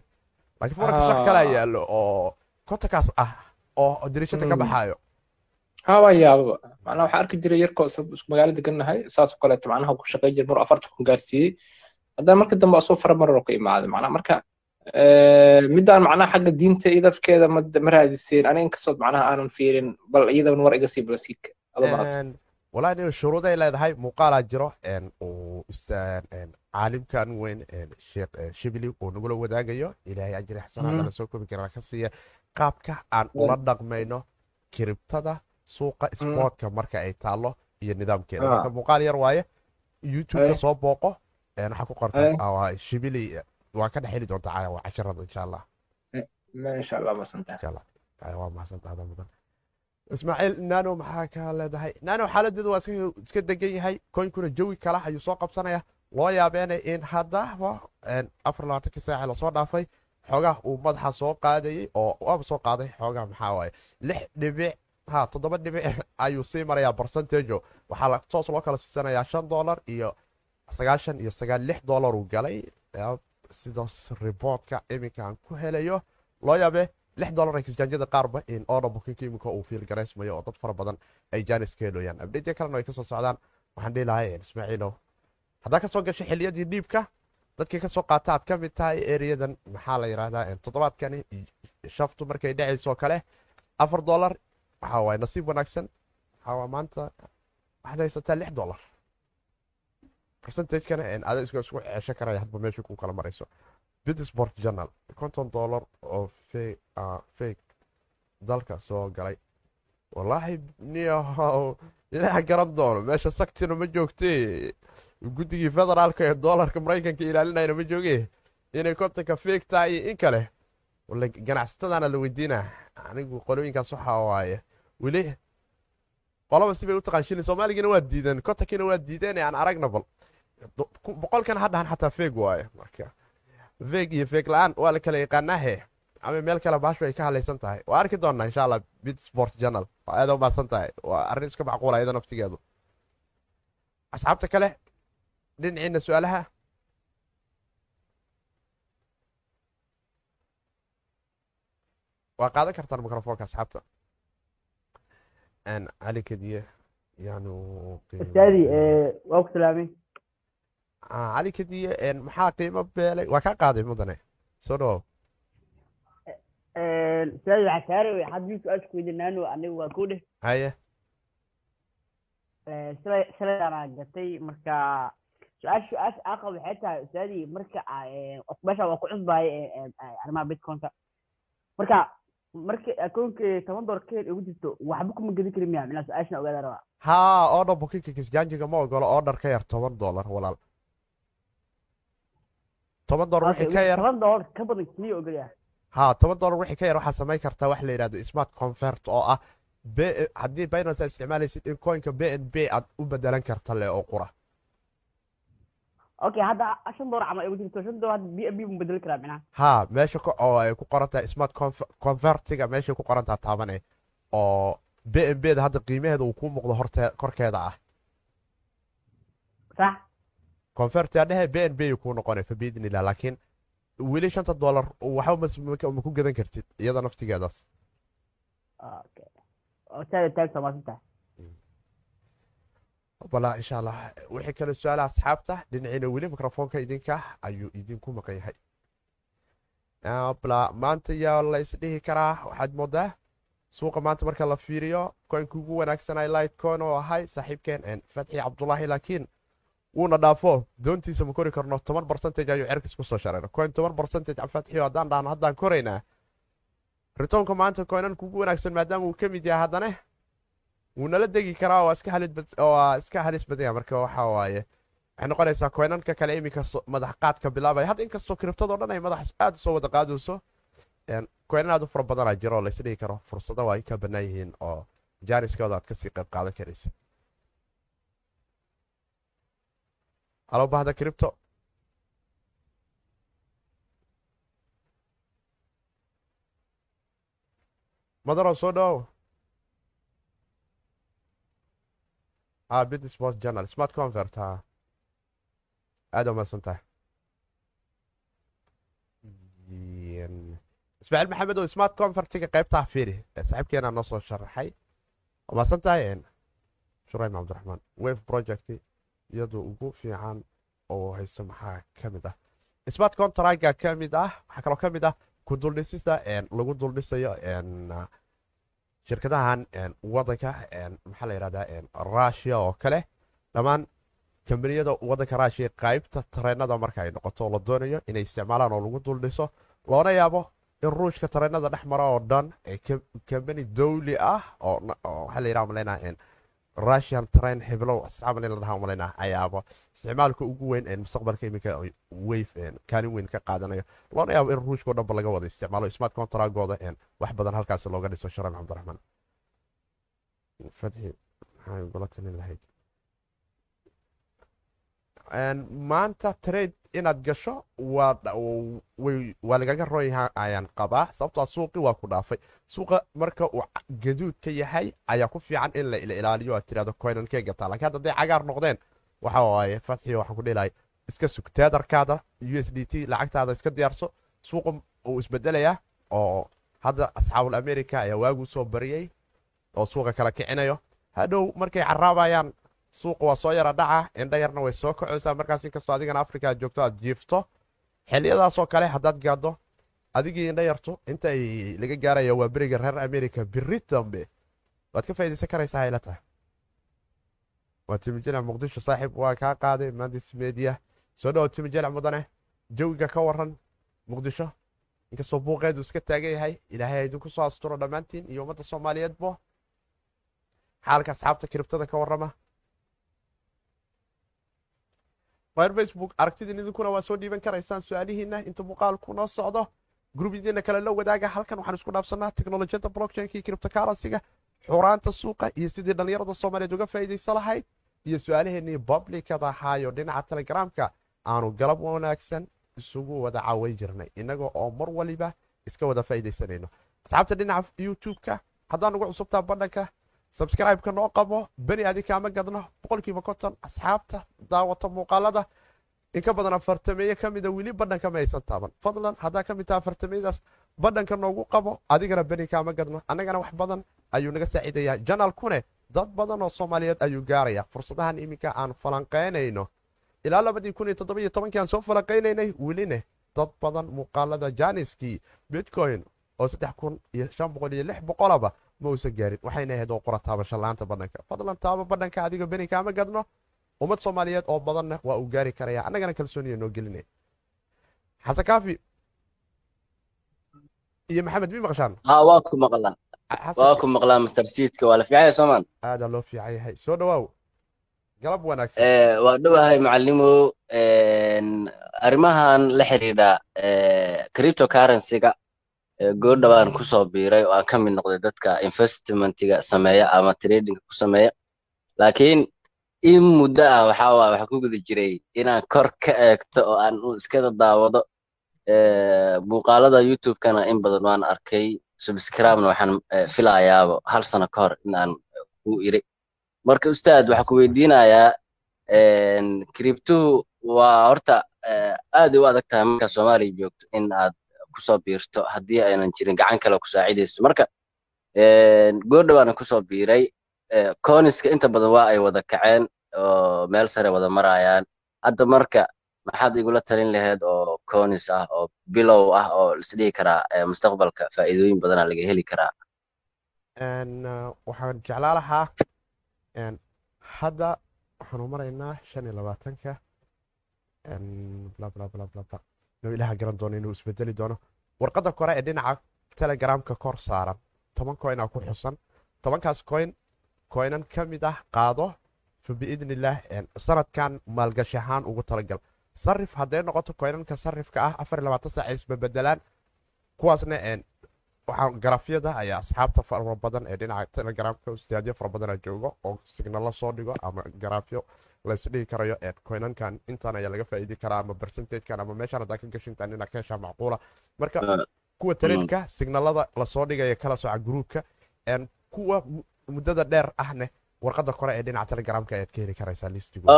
laakiin forex wax kalaa yaallo oo kontonkaas ah oo dirishada ka baxaayo haba yaababa macnaha waxaa arki jiray yarkoo isku magaalo degannahay saasoo kaleeto macnaha ku shaqayn jira mar afarta kun gaarsiiyey. Haddana marka dambe asoo fara mararo ka imaaday macnaha marka midaan macnaha xagga diinta iyo dadkeeda ma raadiseen aniga inkastood macnaha aanan fiirin bal iyadan war iga sii balasiika walahi nin shuruuday leedahay muuqaalaa jiro. Uu caalimkan weyn sheekh shibli uu nagula wadaagayo. Ilaahay ajri xasanaadana soo kobi karaa ka siiya qaabka aan ula dhaqmayno kiribtada suuqa sportka marka ay taallo iyo nidaamkeeda. Marka muuqaal yar waaye youtubeka soo booqo waxaa ku qorta shibili waa ka dhexheli doonta casharada insha allah ismaaciil nano maxaa ka leedahay? Nano xaaladeedu waa iska degan yahay. Koynkuna jawi kala ayuu soo qabsanaya. Loo yaabeena in haddaba afar labaatanki saaci la soo dhaafay. Xoogaa uu madaxa soo qaadayey oo waaba soo qaaday xoogaa maxaa waaye lix dhibic ha toddoba dhibic ayuu sii marayaa barcentage waxaa toos loo kala siisanayaa shan dollar iyo sagaashan iyo sagaal lix dollar uu galay sidaas riboortka iminka aan ku helayo loo yaabe lix dollar exjanjada qaarba in order bookinka iminka uu fiil oo dad fara badan ay jaanis ka heloyaan abdheedya kalena ay ka soo socdaan waxaan dhihi lahay ismaaciilow haddaa ka soo gashay xiliyadii dhiibka dadkii ka soo qaata aad ka mid tahay ereyadan maxaa la yidhahdaa toddobaadkani shaftu markay dhacaysoo kale afar dollar waxaa waaye nasiib wanaagsan waxaa maanta waxaad haysataa lix dollar? Percentagekana ada isku cesho karaya hadba meesha ku kala marayso bitsport journal konton dollar oo fake dalka soo galay. Wallaahi niyahow ilaaha garan doono meesha saktina ma joogte guddigii federaalka ee doolarka maraykanka ilaalinayna ma jooge inay kontonka fake tahay iyo in kale ganacsatadaana la weydiina anigu qolooyinkaas waxaa waaye weli. Qolaba sibay u taqaan shilin soomaaligana waa diideen kontonkiina waa diideen aan aragna bal boqolkan hadhahan xataa feeg waaye marka. Feeg iyo feeg la'aan waa la kala yaqaanaahe ama meel kale baashu ay ka hadlaysan tahay. Waa arki doonaa insha allah bit sport journal. Waa aada u maadsan tahay. Waa arrin iska macquula iyada naftigeedu. Asxaabta kale dhinaciina su'aalaha. Waa qaadan kartaan microfonka asxaabta cali kadiye yaanu ustaadi waa ku salaamay cali kadiye maxaa qiimo beelay waa kaa qaaday mudane soo dhawow ustaadi waxaa saare haddii su'aasha ku weydiinaano aniga waa ku dheh haye shalay shalayaana gatay marka su'aasha su'aasha aaqa waxay tahay ustaadi marka meesha waa ku cusbahay arrimaha bitcoinka marka marka akoonka toban dolar ka ugu jirto waxba kuma gedi kari miya minaa su'aashana ogaada rabaa. Haa order bookinka kisgaanjiga ma ogolo order ka yar toban dollar walaal. Toban dollar wixii ka yar toban dolar ka badan keliya ogolyaa haa toban dollar wixii ka yar waxaa samayn kartaa wax la yidhahdo smart convert oo ah haddii binance aad isticmaalaysid in coinka b n b aad u bedelan karta le oo qura okay hadda shan dolar camal ugu jirto. Shan hadda b n b mu bedeli karaa minaa haa meesha oo ay ku qoran tahay smart convertiga meeshay ku qoran taha taabane oo b n b da hadda qiimaheeda uu kuu muuqdo horte korkeeda ah. Sax convertia dhehe b n b kuu noqonay fa biidni illah laakiin weli shanta dollar waxba ma ku gadan kartid iyada naftigeedaas. Okay. Taada taagta maasantahay bala insha allah wixii kale su'aala asxaabta dhinaciina weli microfoonka idinka ayuu idinku maqan yahay maanta yaa la isdhihi karaa waxaad moodaa? Suuqa maanta marka la fiiriyo koynka ugu wanaagsanay lightcoin oo ahay saaxiibkeen fatxi cabdulaahi laakiin wuuna dhaafo. Doontiisa ma kori karno toban barcentage ayuu cerkis ku soo sharayna. Coin toban barcentage fatxio haddaan dhahno haddaan koraynaa ritoonka maanta coinanka ugu wanaagsan maadaama uu ka mid yahay haddane wuu nala degi karaa oo iska halis badanya marka waxa waaye. Waxay noqonaysaa coinanka kale iminka madax qaadka bilaabaya hadda inkastoo kiribtadoo dhan ay madax aad u soo wada qaadayso coinan aad u fara badanaa jiro oo laysdhigi karo. Fursado waa ay ka bannaan yihiin oo jaaniskooda aad ka sii qayb qaadan karaysa. Halo bahda cripto madaro soo dhowow ha bit sport journal. Smart convert ha aada umaadsan tahay ismaaciil maxamed oo smart convertiga qaybtaa fiiri saaxiibkeena noo soo sharaxay umaadsan tahay shuraym cabdiraxmaan wave project iyadu ugu fiican oo haysto maxaa ka mid ah? Smart contractga ka mid ah waxaa kaloo ka mid ah ku duldhisista lagu duldhisayo shirkadahan wadanka maxaa la yidhahdaa russia oo kale. Dhammaan kambaniyada wadanka russia qaybta tareenada marka ay noqoto la doonayo inay isticmaalaan oo lagu duldhiso loona yaabo in ruushka tareenada dhex mara oo dhan kambani dowli ah oo waxaa la yidhaha malaynaa russian train heblow asxaaban in la dhaha malaynaa ayaaba isticmaalka ugu weyn ee mustaqbalka iminka wave kaalin weyn ka qaadanayo. Loona yaabo in ruushka o dhanba laga wada isticmaalo smart contractgooda wax badan halkaasi looga dhiso. Gula talin lahayd? Maanta trade inaad gasho waa lagaga roonyaha ayaan qabaa. Sababtoa suuqi waa ku dhaafay. Suuqa marka uu gaduud ka yahay ayaa ku fiican in la ilaaliyo. Aad tirahdo coinankee gataa lakiin hadda hadday cagaar noqdeen waxa waaye fatxi waxaan ku dhilahay iska sug teedarkaada u s d t lacagtaada iska diyaarso. Suuqa uu isbedelayaa oo hadda asxaabul america ayaa waaguu soo bariyey oo suuqa kala kicinayo. Hadhow markay caraabayaan suuqa waa soo yara dhaca indha yarna way soo kacaysaa markaas inkastoo adigana africa aad joogto aad jiifto xiliyadaasoo kale haddaad gaaddo adigii indha yartu inta ay laga gaaraya waa beriga reer america biri dambe waad ka faa'idaysan karaysaa hayla tahay waa timijelac muqdisho saaxiib waa kaa qaaday mandis media. Soo dhawo timijelac mudane jawiga ka waran muqdisho inkastoo buuqeedu iska taagan yahay ilaahay idinku soo asturo dhammaantiin iyo ummadda soomaaliyeedbo xaalka asxaabta kiribtada ka warrama reer facebook aragtidiin idinkuna waa soo dhiiban karaysaan su'aalihiina inta muuqaalku noo socdo grubyadiina kale la wadaaga halkan waxaan isku dhaafsanaa teknolojiyadda blockchainka iyo criptocaransiga xuraanta suuqa iyo sidii dhallinyarada soomaaliyeed uga faa'iidaysa lahayd iyo su'aalaheenii publicada ahaayo dhinaca telegramka aanu galab wanaagsan isugu wada caaway jirnay innaga oo mar waliba iska wada faa'iidaysanayno asxaabta dhinaca youtube-ka haddaan ugu cusubtaa badhanka sabscribe-ka noo qabo beni adi kaama gadno boqolkiiba konton asxaabta daawata muuqaalada. Inka badan afartameeye ka mida weli badhanka ma taaban. Fadlan haddaa ka mid taha afartameyadaas badhanka noogu qabo adigana beni kaama gadno. Annagana wax badan ayuu naga saaciidayaa. Janalkune dad badan oo soomaaliyeed ayuu gaaraya. Fursadahan iminka aan falanqaynayno. Ilaa labadii kun iyo toddobiyo tobankii aan soo falanqaynaynay weline dad badan muuqaalada janiskii bitcoin oo saddex kun iyo shan boqol iyo lix boqolaba mausan gaarin. Waxayna ahayd oo qora taabashalaanta badhanka fadlan taaba badhanka adiga beni kaama gadno. Ummad soomaaliyeed oo badanna waa uu gaari karaya. Annagana kalsooniya noo gelinaya xasan iyo maxamed mi maqashaan? Ah, waa ku maqlaa ah, waa ku maqlaa master seedka waa la fiican yahay soomaan? Aada loo fiican yahay. Soo dhawaaw galab wanaagsan. Eh, waa dhowahay macallimo eh, arrimahan la xiriidha eh, cryptocurrency-ga ee goordhawaan ku soo biiray oo aan ka mid noqday dadka investmentiga sameeya ama trading ku sameeya. Laakiin in muddo ah waxaa waa waxa ku guda jiray inaan kor ka eegto oo aan iskada daawado muuqaalada youtube-kana in badan waan arkay subscribe-na waxaan filayaaba hal sano ka hor in aan ku iri. Marka ustaad waxaa ku weydiinayaa kriptuhu waa horta aad u adag tahay markaa soomaaliya joogto in aad ku soo biirto haddii aynan jirin gacan kale ku saacidayso. Marka goordhawaana ku soo biiray. Coniska inta badan waa ay wada kaceen oo meel sare wada marayaan. Hadda marka maxaad igula talin lahayd oo conis ah oo bilow ah oo isdhihi karaa mustaqbalka faa'iidooyin badanaa laga heli karaa? Waxaan jeclaa lahaa hadda waxaanu maraynaa shan iyo labaatanka inuu ilaha garan doono inuu isbedeli doono. Warqadda kore ee dhinaca telegramka kor saaran. Toban coin aa ku xusan. Tobankaas coin coinan ka mid ah qaado fa sanadkan maalgashi ahaan ugu talagal. Sarif hadday noqoto coinanka sarifka ah afar labaatan saac ay isbebedelaan kuwaasna een, waxaan garafyada ayaa asxaabta fara ee dhinaca telegramka ustaadyo fara badan joogo oo signalo soo dhigo ama garafyo laysdhigi karayo ee coinankan intan ayaa laga faa'iidi karaa ama percentagekan ama meeshan haddaa ka gashintaan inaad ka heshaa macquula. Marka Ah, kuwa trainka signalada la soo dhigaya kala soca gruupka een kuwa mu- muddada dheer ahne warqadda kore ee dhinaca telegramka ayaad ka heli karaysaa listigooda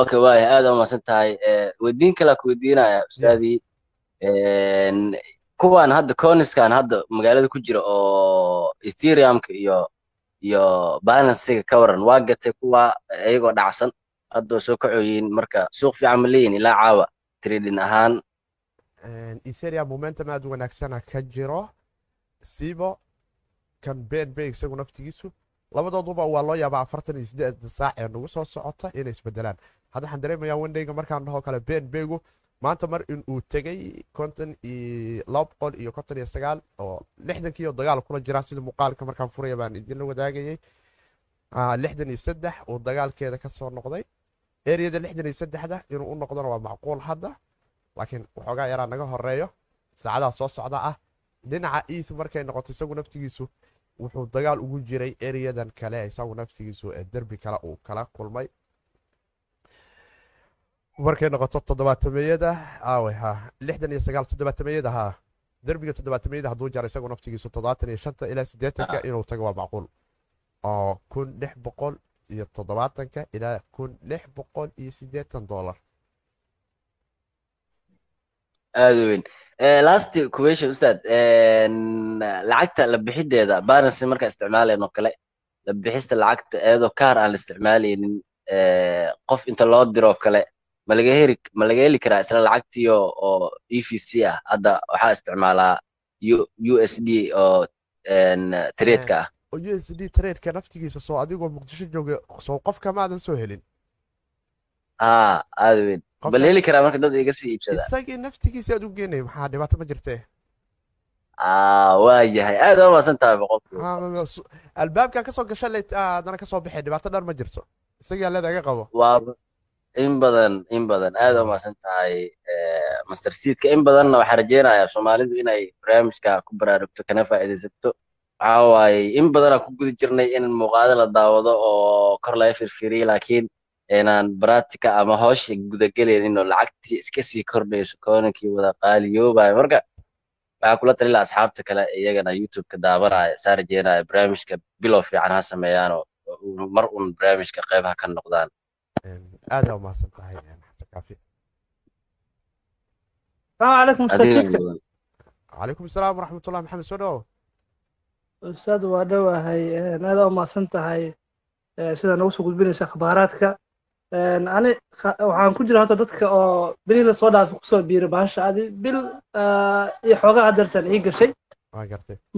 okay waaya aad u mahadsan tahay Eh, weydiin kalaa ku weydiinaya ustaadii een, kuwan hadda coniskan hadda magaalada ku jira oo ethereumka iyo iyo balansiga ka waran. Waa gatay kuwa iyagoo dhacsan hadda soo kacoyiin marka suuq fiican ma leeyihiin ilaa caawa trading ahaan. Ethereum momentum aad u wanaagsana ka jiro. Sibo kan bnb isagu naftigiisu labadooduba waa loo yaabaa afartan iyo sideed saac ee nagu soo socota inay isbedelaan hadda waxaan dareemayaa wendayga markaan dhahoo kale bnbgu maanta mar in uu tegay konton iyo laba boqol iyo konton iyo sagaal oo lixdankiioo dagaal kula jiraa sida muuqaalka markaan furaya baan idinla wadaagayay. Lixdan iyo saddex uu dagaalkeeda ka noqday. Ereyada lixdan iyo saddexda inuu u noqdona waa macquul hadda laakiin waxoogaa yaraa naga horeeyo saacadaha soo socda ah dhinaca eith markay noqoto isagu naftigiisu wuxuu dagaal ugu jiray ereyadan kale isagu naftigiisu ee derbi kale uu kala kulmay markay noqoto toddobaatameyada aawe ha. Lixdan iyo sagaal toddobaatameyada ha. Derbiga toddobaatameyada hadduu jaro isagu naftigiisu toddobaatan iyo shanta ilaa siddeetanka inuu tago waa macquul. Oo kun lix boqol iyo toddobaatanka ilaa kun lix boqol iyo siddeetan dollar. Aada weyn. Last question ustaad. Lacagta la bixideeda balancy markaa isticmaalayn oo kale la bixista lacagta iyadoo kaar aan la isticmaalaynin qof inta loo diro kale ma laga heri ma laga heli karaa isla lacagtii oo e v c ah. Hadda waxaa isticmaalaa u s d oo tradeka ah. Oo u s d tradeka naftigiisa soo adigoo muqdisho jooga soo qofka maadan soo helin. Haa aada weyn. Bal heli karaa marka dad iga sii iibsada? Isagii naftigiisa aad u geenay maxaa dhibaato ma jirtee waa yahay. Aad waa maasan tahay boqolkiiba albaabkan ka soo gasha adana ka soo baxay dhibaato dhan ma jirto. Isagaa leedaga qabo. Waa in badan in badan. Aad maasan tahay master seedka. In badanna waxaa rajeynayaa soomaalidu inay barnaamijka ku baraarugto kana faa'iidaysato waxaa in badanaa ku guda jirnay in muuqaado la daawado oo kor laga firfiriyo laakiin inaan baratika ama howsha gudagelaynin oo lacagtii iska sii kordhayso koonankii wada qaaliyoobayo. Marka waxaa kula talila asxaabta kale iyagana youtube-ka daabanaya saa rajeynaya barnaamijka bilow fiican ha sameeyaan oo mar uun barnaamijka qaybaha ka noqdaan aada umaasan tahay alaykum calaykum asalaam maxamed soo dhawow ustaad waa dhowahay aada umaasan tahay sidaa noogu soo gudbinaysa akhbaaraadka ani waxaan ku jira horta dadka oo bili la soo ku soo biira baasha adi bil iyo xoogaa adeertan ii gashay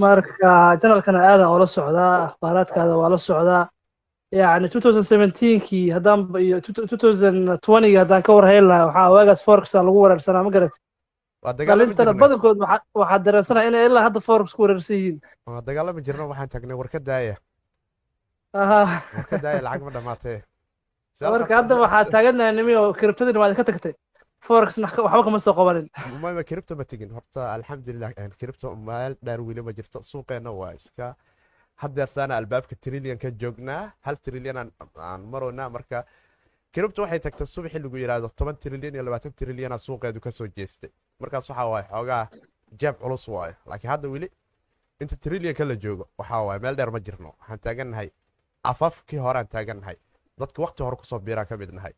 marka janalkana aadaan oola socdaa akhbaaraadkaada waa la socdaa yani 2017kii haddaan iyo 2020gii haddaan ka warhayn lahaa waxaa waagaas forexa lagu wareersanaa ma garat jirnay badankood waxaa- dareensanaa inay ilaa hadda forex ku wareersan yihiin waa dagaalami jirno waxaan tagnay warka daaya. Warka daaya lacag ma dhamaatee marka hadda waxaa taaganahay nimi oo kiribtadina waad ka tagtay. Forexna waxba kama soo qabanin. Mama kiribto ma tegin horta alxamdulilah kiribto meel dheer weli ma jirto. Suuqeena waa iska hadeertaana albaabka trillion ka joognaa hal trillion aan maroynaa marka kiribto waxay tagtay subaxii lagu yidhaahdo toban trillion iyo labaatan trilliona suuqeedu ka soo jeestay. Markaas waxaa waaye xoogaa jeeb culus waaye. Laakiin hadda weli inta trillionka la joogo waxaa waaye meel dheer ma jirno. Waxaan taagannahay afafkii hore aan taagannahay dadka waqti hore ku soo biiraan ka mid nahay.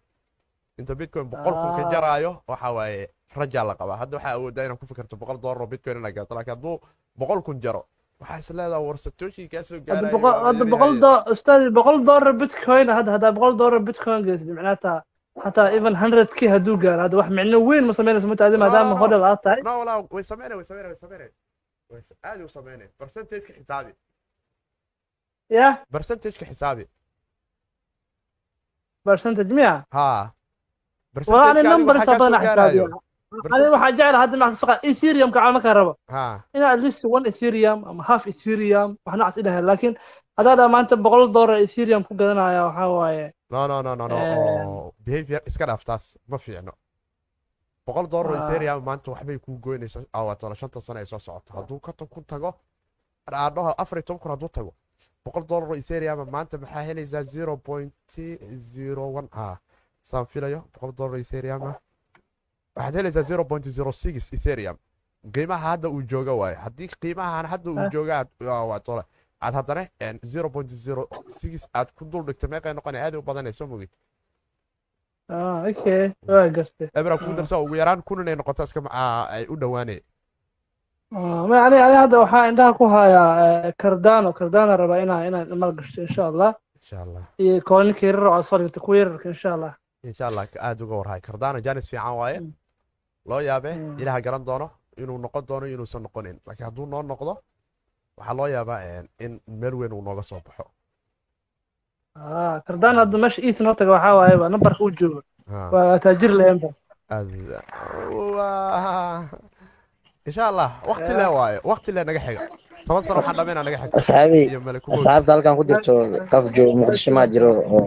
Inta bitcoin boqol kun ka jaraayo waxa waaye rajaa la qabaa. Hadda waxaa awoodaa inaad ku fikirto boqol doolar oo bitcoin inaad gaato laakiin hadduu boqol kun jaro waxaa is leedaha warsatooshii kaa soo hadda gaaraya boqol inay boqol dollar bitcoin hadda haddaa boqol dollar bitcoin geysad micnaata hataa even hundred k hadduu gaaro hadda wax micno weyn ma samaynayso mataadi maadaama no, no. hodhel aad tahay. No walaa way sameynay way sameynay way sameynay. Way s- aad u sameynay. Percentageka xisaabi. Ya? Percentageka xisaabi. Percentage miya? Haa waa ani numbers badan xisaabiya ani waxaa jecla hadda maxaa ethereum ka markaa rabo. Haa in at least one ethereum ama half ethereum wax noocaas idhahay laakiin haddaa dhaa maanta boqol dollar ethereum ku gadanaya waxaa waaye. No no no no no. Behavior iska dhaaf taas ma fiicno. Boqol dollar ethereum maanta waxbay kuu goynaysaa awatala shanta sano ay soo socoto. Hadduu konton kun tago aadhaho afar iyo toban kun hadduu tago boqol dollar ethereum maanta maxaa helaysaa zero point zero one. Ah saan filayo boqol dollar ethereum ah waxaad helaysaa zero point zero six ethereum. Qiimaha hadda uu jooga waaye haddii qiimahan hadda uu Ah. jooga aad haddana zero point zero six aad ku dul dhigto meeqay noqonaya aad u badanay soo mogid ah ebra ku Ah. darso ugu yaraan kun inay noqoto iska ma- aa, ay u dhowaanay Ah, ani hadda waxaa indhaha ku hayaa eh, cardano. Cardano rabaa inaa inaan maal gashto insha allah insha allah iyo kooninka yarar oo soo dhigta kuwa yararka insha allah insha allah aad uga warhay. Cardano janis fiican waaye. Mm. Loo yaabee Mm. ilaha garan doono inuu noqon doono inuusan noqonin. Laakiin hadduu noo noqdo waxaa loo yaabaa in meel weyn uu nooga soo baxo. Ah kardaan hadda meesha east noo taga waxaa waaye waa nambarka uu joogo. Ha, waa taajir waa- insha allah waqti le waaye waqti le naga xiga. Toban sano waxaan dhammayna naga xigta asxaabi asxaabta halkan ku jirto qof joogo muqdisho maa jiro. Oo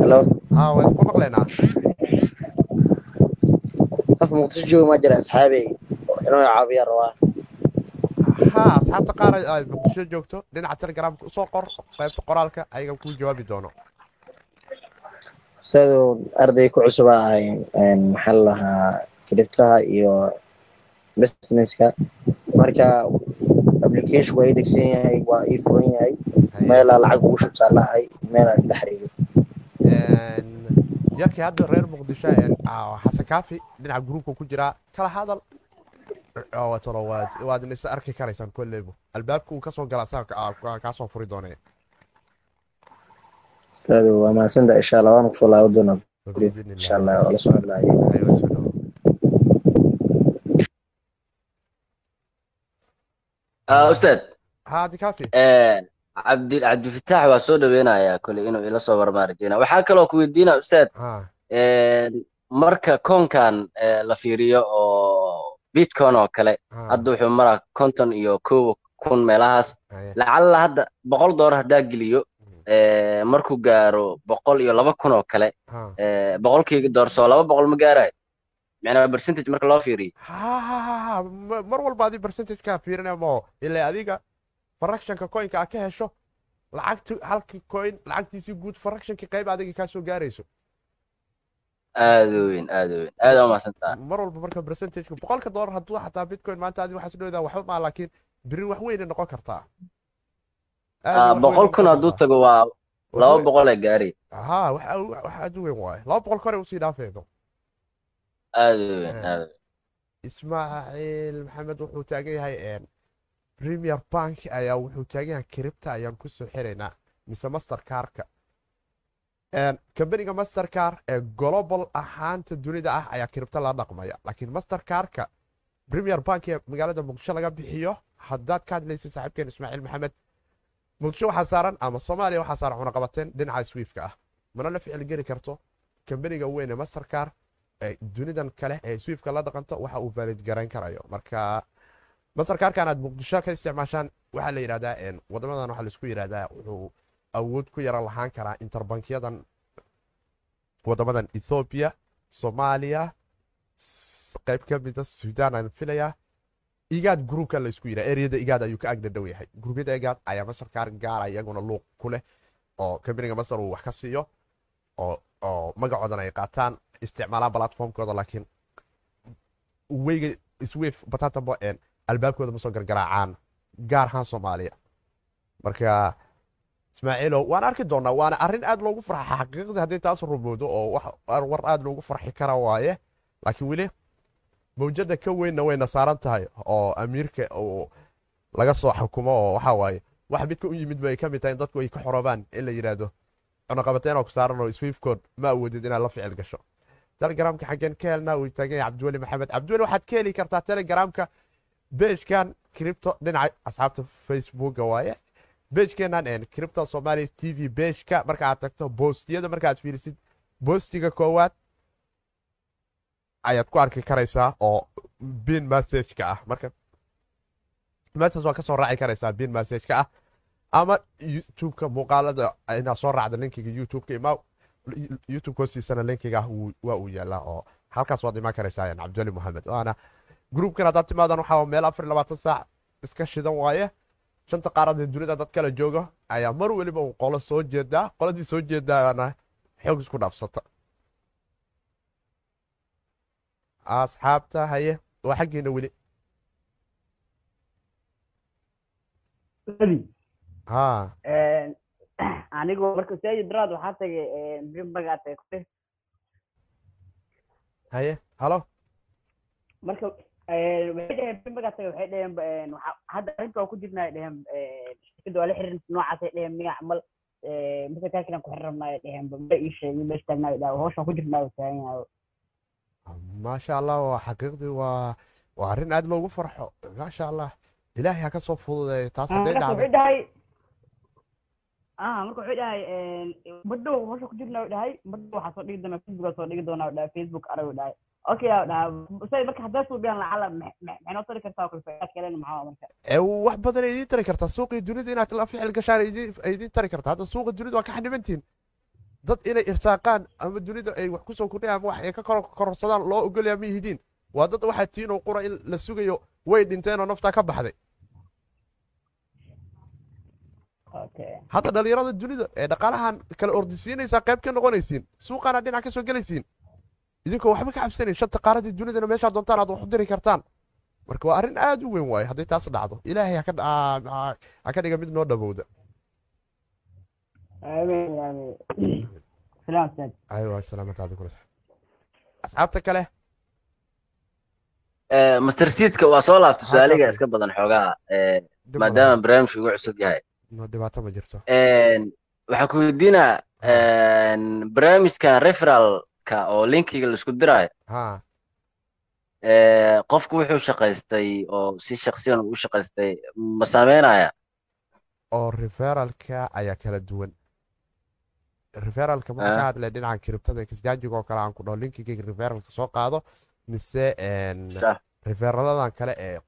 halo ha waan ku maqlaynaa qof muqdisho joogo maa jira asxaabi inuu caawiya rabaa ha asxaabta qaar ay- muqdisho joogto dhinaca telegramka u soo qor qaybta qoraalka ayaga kuu jawaabi doono. Siduu arday ku cusub ahay maxaa la lahaa kiribtaha iyo businesska. Marka application waa ii degsan yahay waa ii furan yahay. Meelaa lacag ugu shubtaa lahay meelaa la xiriiro Een, yarkii hadda reer muqdisho ah, xasan kaafi dhinaca gruubka ku jiraa kala hadal oo watalo waad waad is arki karaysaan kolleybu albaabka uu ka soo gala ka- kaasoo furi doonee ustaadu waa mahadsantaha insha allah waana ku soo laaban doonaa insha allah waa la soo soo. Ah, ustaad ha adi kaafi cabdi cabdifataax waa soo dhaweynayaa kole inuu ila soo warmaarajina waxaa kaloo ku weydiina ustaad marka koonkan la fiiriyo oo bitcoin oo kale ha. hadda wuxuu maraa konton iyo kow kun meelahaas. Lacalla hadda boqol doolar haddaa geliyo eh, markuu gaaro boqol iyo laba kun oo kale ha. eh, boqolkii doorsoo laba boqol ma gaarayo. Macnaa percentage marka loo fiiriyo. Mar walba adi percentagekaa fiirinaya maho ilaa adiga fractionka coinka aad ka hesho halki coin lacagtiisii guud fractionka qayb adiga kaa soo gaarayso. Mar walba marka percentageka boqolka dollar hadduu xataa bitcoin maanta adi waxaa isdhowdaa waxba maa laakiin beri wax weynay noqon kartaa. Boqol kun hadduu tago waa laba boqol ee gaari. Ha wax aad u weyn waaye. Laba boqol kore u sii dhaafeeno. Aad u weyn aad ismaaciil maxamed wuxuu taagan yahay premier bank ayaa wuxuu taagan yahay cripta ayaan ku soo xiraynaa mise mastercarka kambaniga mastercar ee global ahaanta dunida ah ayaa cripta la dhaqmaya laakiin mastercarka premier bank ee magaalada muqdisho laga bixiyo haddaad ka hadlaysid saaxiibkeen ismaaciil maxamed muqdisho waxaa saaran ama soomaaliya waxaa saaran cunaqabateen dhinaca swiifka ah. Mana la ficil geli karto kambaniga weyn ee mastercar ee dunidan kale ee swiifka la dhaqanto waxa uu valid garayn karayo. Marka masarkaarkan aad muqdisho ka isticmaashaan waxaa la yidhahdaa een, wadamadan waxaa la isku yidhahdaa wuxuu awood ku yara lahaan karaa interbankyadan wadamadan ethoobia soomaaliya qayb ka mida sudan aan filayaa igaad gruubka laysku yidhaha ereyada igaad ayuu ka agna dhow yahay. Gruubyada igaad ayaa masarkaar gaara iyaguna luuq ku leh oo kambaniga masar uu wax ka siiyo oo oo magacoodan ay qaataan isticmaalaan platformkooda laakiin weyga swift batatambo albaabkooda ma soo gargaraacaan gaar ahaan soomaaliya. Marka ismaaciilow waan arki doonaa waana arrin aad loogu farxa xaqiiqdii haddii taas rumoodo oo war aad loogu farxi kara waaye. Laakiin weli mawjada ka weynna wayna saaran tahay oo amiirka laga soo xukumo oo waxaa waaye wax midka u yimid bay ka mid tahay in dadku ay ka xoroobaan in la yidhaahdo cunaqabateenoo ku saaran oo swiftcode ma awoodid inaad la ficil gasho. Telegramka xaggeen ka helnaa uu taagan yahay cabdiweli maxamed. Cabdiweli waxaad ka heli kartaa telegramka beejkan cripto dhinaca asxaabta facebooka waaye beejkeenan cripto somalia t v beejka marka aad tagto boostiyada marka aad fiirisid boostiga koowaad ayaad ku arki karaysaa oo bin messageka ah marka. Meeshaas waa ka raaci karaysaa bin messageka ah ama youtubeka muuqaalada inaad soo raacdo linkiga youtubeka ima youtube hoostiisana linkiga ah waa uu yaalaa oo halkaas waad imaan karaysaa cabdweli mohamed waana gruubkan haddaad timaadan waxaa meel afar labaatan saac iska shidan waaye. Shanta qaarad ee dunida dad kala jooga ayaa mar weliba uu qolo soo jeedaa qoladii soo jeedaana xoog isku dhaafsata. Asxaabta haye waa xaggiina weli. Anigu marka ustaadi daraad waxaa tagay kute haye halo? Marka waxay dheheen bimbagaa tagay waxay dheheen hadda arrinta waa ku jirna ay dheheen shirkadda waa la xirin noocaas ay dheheen miya camal marka kaakinan ku xirin rabnaa ay dheheen ma ii sheegin meesha taagnaa dhaha hawshan ku jirnaa taagan yahay. Maasha allah waa xaqiiqdii waa waa arrin aad loogu farxo maasha allah. Ilaahay ha ka soo fududeeyo taas hadday dhahay ah marka wuxuu dhahay badhow hawsha ku jirna u dhahay badhow waxaa soo dhigi doonaa facebook soo dhigi doonaa dhahay facebook arag u dhahay wax badan ay idiin tari kartaa suuqii dunida inaad la ficil gashaan ay idiin- tari kartaa hadda suuqa dunida waa ka xanibantihin dad inay irsaaqaan ama dunida ay wax ku soo kordhiyaan ama wax ay ka kor- kororsadaan loo ogolyaa ma yihidiin waa dad waxaa tiin oo qura in la sugayo way dhinteen oo naftaa ka baxday hadda dhalinyarada dunida ee dhaqaalahan kala ordisiinaysaa qayb ka noqonaysiin suuqaana dhinac ka soo gelaysiin idinkoo waxba ka cabsanayn shanta qaaradii dunidana meeshaa doontaan aad wax u diri kartaan. Marka waa arrin aad u weyn waaye hadday taas dhacdo ilaahay ha ka dhiga mid noo dhabowda. Asxaabta kale? Eh, master seedka waa soo laabtay Haa, su'aaliga iska badan xoogaa eh, maadaama laha. barnaamijku ugu cusub yahay. No dhibaato ma jirto. Een, waxaan ku weydiinaa een, barnaamijkan referalka oo linkiga la isku diraayo qofku wuxuu shaqaystay oo si shaksiyan uu u shaqaystay ma saameynaya oo referalka ayaa kala duwan. Referalka marka Ah. ka hadlay dhinacan kiribtada kisjaajiga oo kale aan ku dhaho linkigayga referalka soo qaado mise referaladan kale ee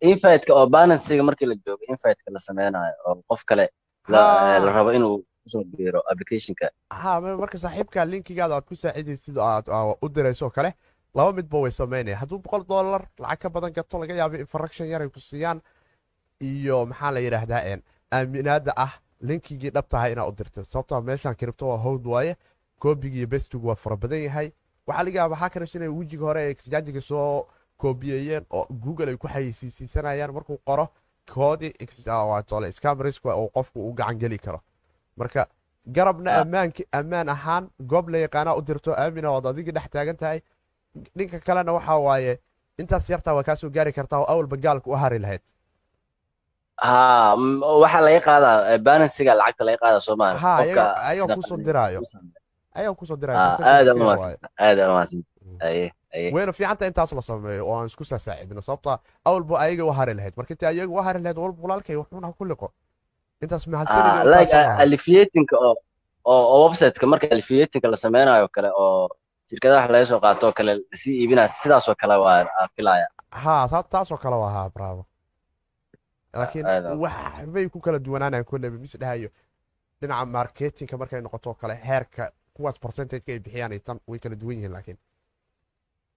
inviteka oo balansiga markii la joogo inviteka la sameynayo oo qof kale la rabo inuu ku soo biiro applicationka. Ha ma- marka saaxiibka linkigaada aad ku saacidaysid oo aad u dirayso oo kale laba midba way samaynaya hadduu boqol dollar lacag ka badan gato laga yaabo infraction yar ay ku siiyaan iyo maxaa la yidhaahdaa een, aaminaada ah linkigii dhab tahay inaad u dirto. Sababtoo ah meeshaan kiribto waa howd waaye koobigi iyo bestugu waa fara badan yahay. Waxaa laga yaaba hackers inay wejiga hore ee exchangega soo koobiyeeyeen oo google ay ku xayeysiisanayaan. Markuu qoro koodii scamrisk oo qofku u gacan karo marka garabna Ah. ammaan ahaan goob la yaqaanaa u dirto aamina ood adigii dhex taagan tahay. Dhinka kalena waxaa waaye intaas yartaa waa kaasoo gaari kartaa oo awalba gaalka u hari lahayd. Waxaa laga qaadaa eh, balansiga lacagta laga qaadaa soomaali ayaga- ayaga ku soo diraayo. ayaa ku soo Ah, diraya aad u mahadsan aad u mahadsan aye aye wayna fiicanta intaas la sameeyo oo aan isku saasaacibno sababta awalba ayaga u hari lahayd. Marka inta ayaga u hari lahayd walba walaalkay wuxuuna ku liqo intaas alifiatinka oo oo websiteka marka alifiatinka la sameynayo kale oo shirkadaha wax laga soo qaato oo kale la sii iibinaya sidaas oo kale waa filaya haa saa- taasoo kale waa haa bravo laakiin aad aad wax bay ku kala duwanaanayaan kolleyba mis dhahayo dhinaca marketinka markay noqoto kale heerka kuwaas percentageka ay bixiyaan iyo tan way kala duwan yihiin laakiin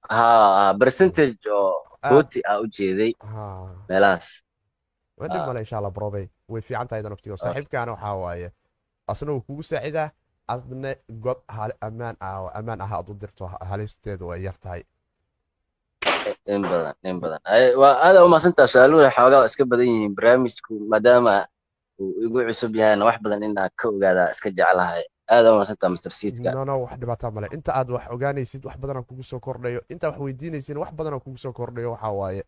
ha percentage oo forty ah u jeeday haa meelahaas dhib male insha allah brobey way fiican tahay dan naftigo saaxiibkaana waxaa waaye asna wuu kugu saacidaa adna god ammaan ah ammaan ah aad u dirto halisteedu way yar tahay in badan in badan waa aada u mahadsantaa su'aaluhu xoogaa iska badan yihiin barnaamijku maadaama uu igu cusub yahayna wax badan inaan ka ogaadaa iska jeclahay aada u mahadsantaa master seedka no no wax dhibaataa male inta aad wax ogaanaysid wax badanaa kugu soo kordhayo inta wax weydiinaysid wax badanaa kugu soo kordhayo waxaa waaye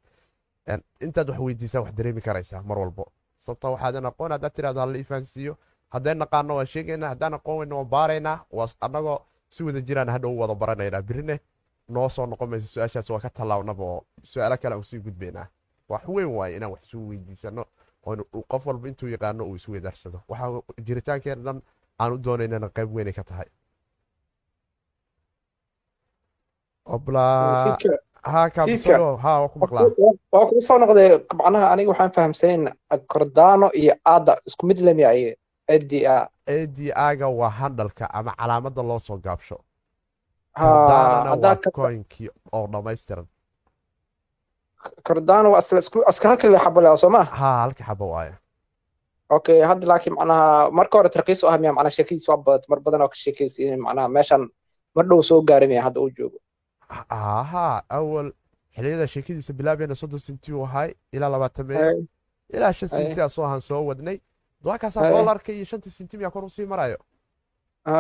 intaad wax weydiisaa wax dareemi karaysaa mar walbo. Sababta waxaadan aqoon haddaad tirahdo hala ifahansiiyo haddaan naqaano waan sheegaynaa haddaan aqoon weyna waan baaraynaa annagoo si wada jiraan hadhow wada baranaynaa. Birine noo soo noqon maysa su'aashaas waa ka tallaawnaba oo su'aalo kale aan u sii gudbaynaa wax weyn waaye inaan wax isu weydiisano oo qof walba intuu yaqaano uu isweydaarsado waxaa jiritaankeena dhan aan u doonaynana qayb weynay ka tahay waa ku maqlaa waa kugu soo noqday. Macnaha aniga waxaan fahamsanayn kordano iyo aada isku mid lemi ay ada ada waa handalka ama calaamada loo soo gaabsho. Ha coinkii oo dhammaystiran. Kordano waa iska halkii xabo leh soo ma haa halka xaba waaye. Okay hadda laakiin macnaha marka hore tarkiis u ah miya macnaha sheekadiis waa badat mar badan oo ka sheekaysiin macnaha meeshan mar dhow soo gaari miya hadda uu joogo haa awal xiliyada sheekadiisa bilaabeena soddon senti uu ahay ilaa labaatan ilaa shan Ay. senti asoo ahaan soo wadnay. Duwakaasaa Ay. doolarka iyo shantii senti miyaa kor u sii marayo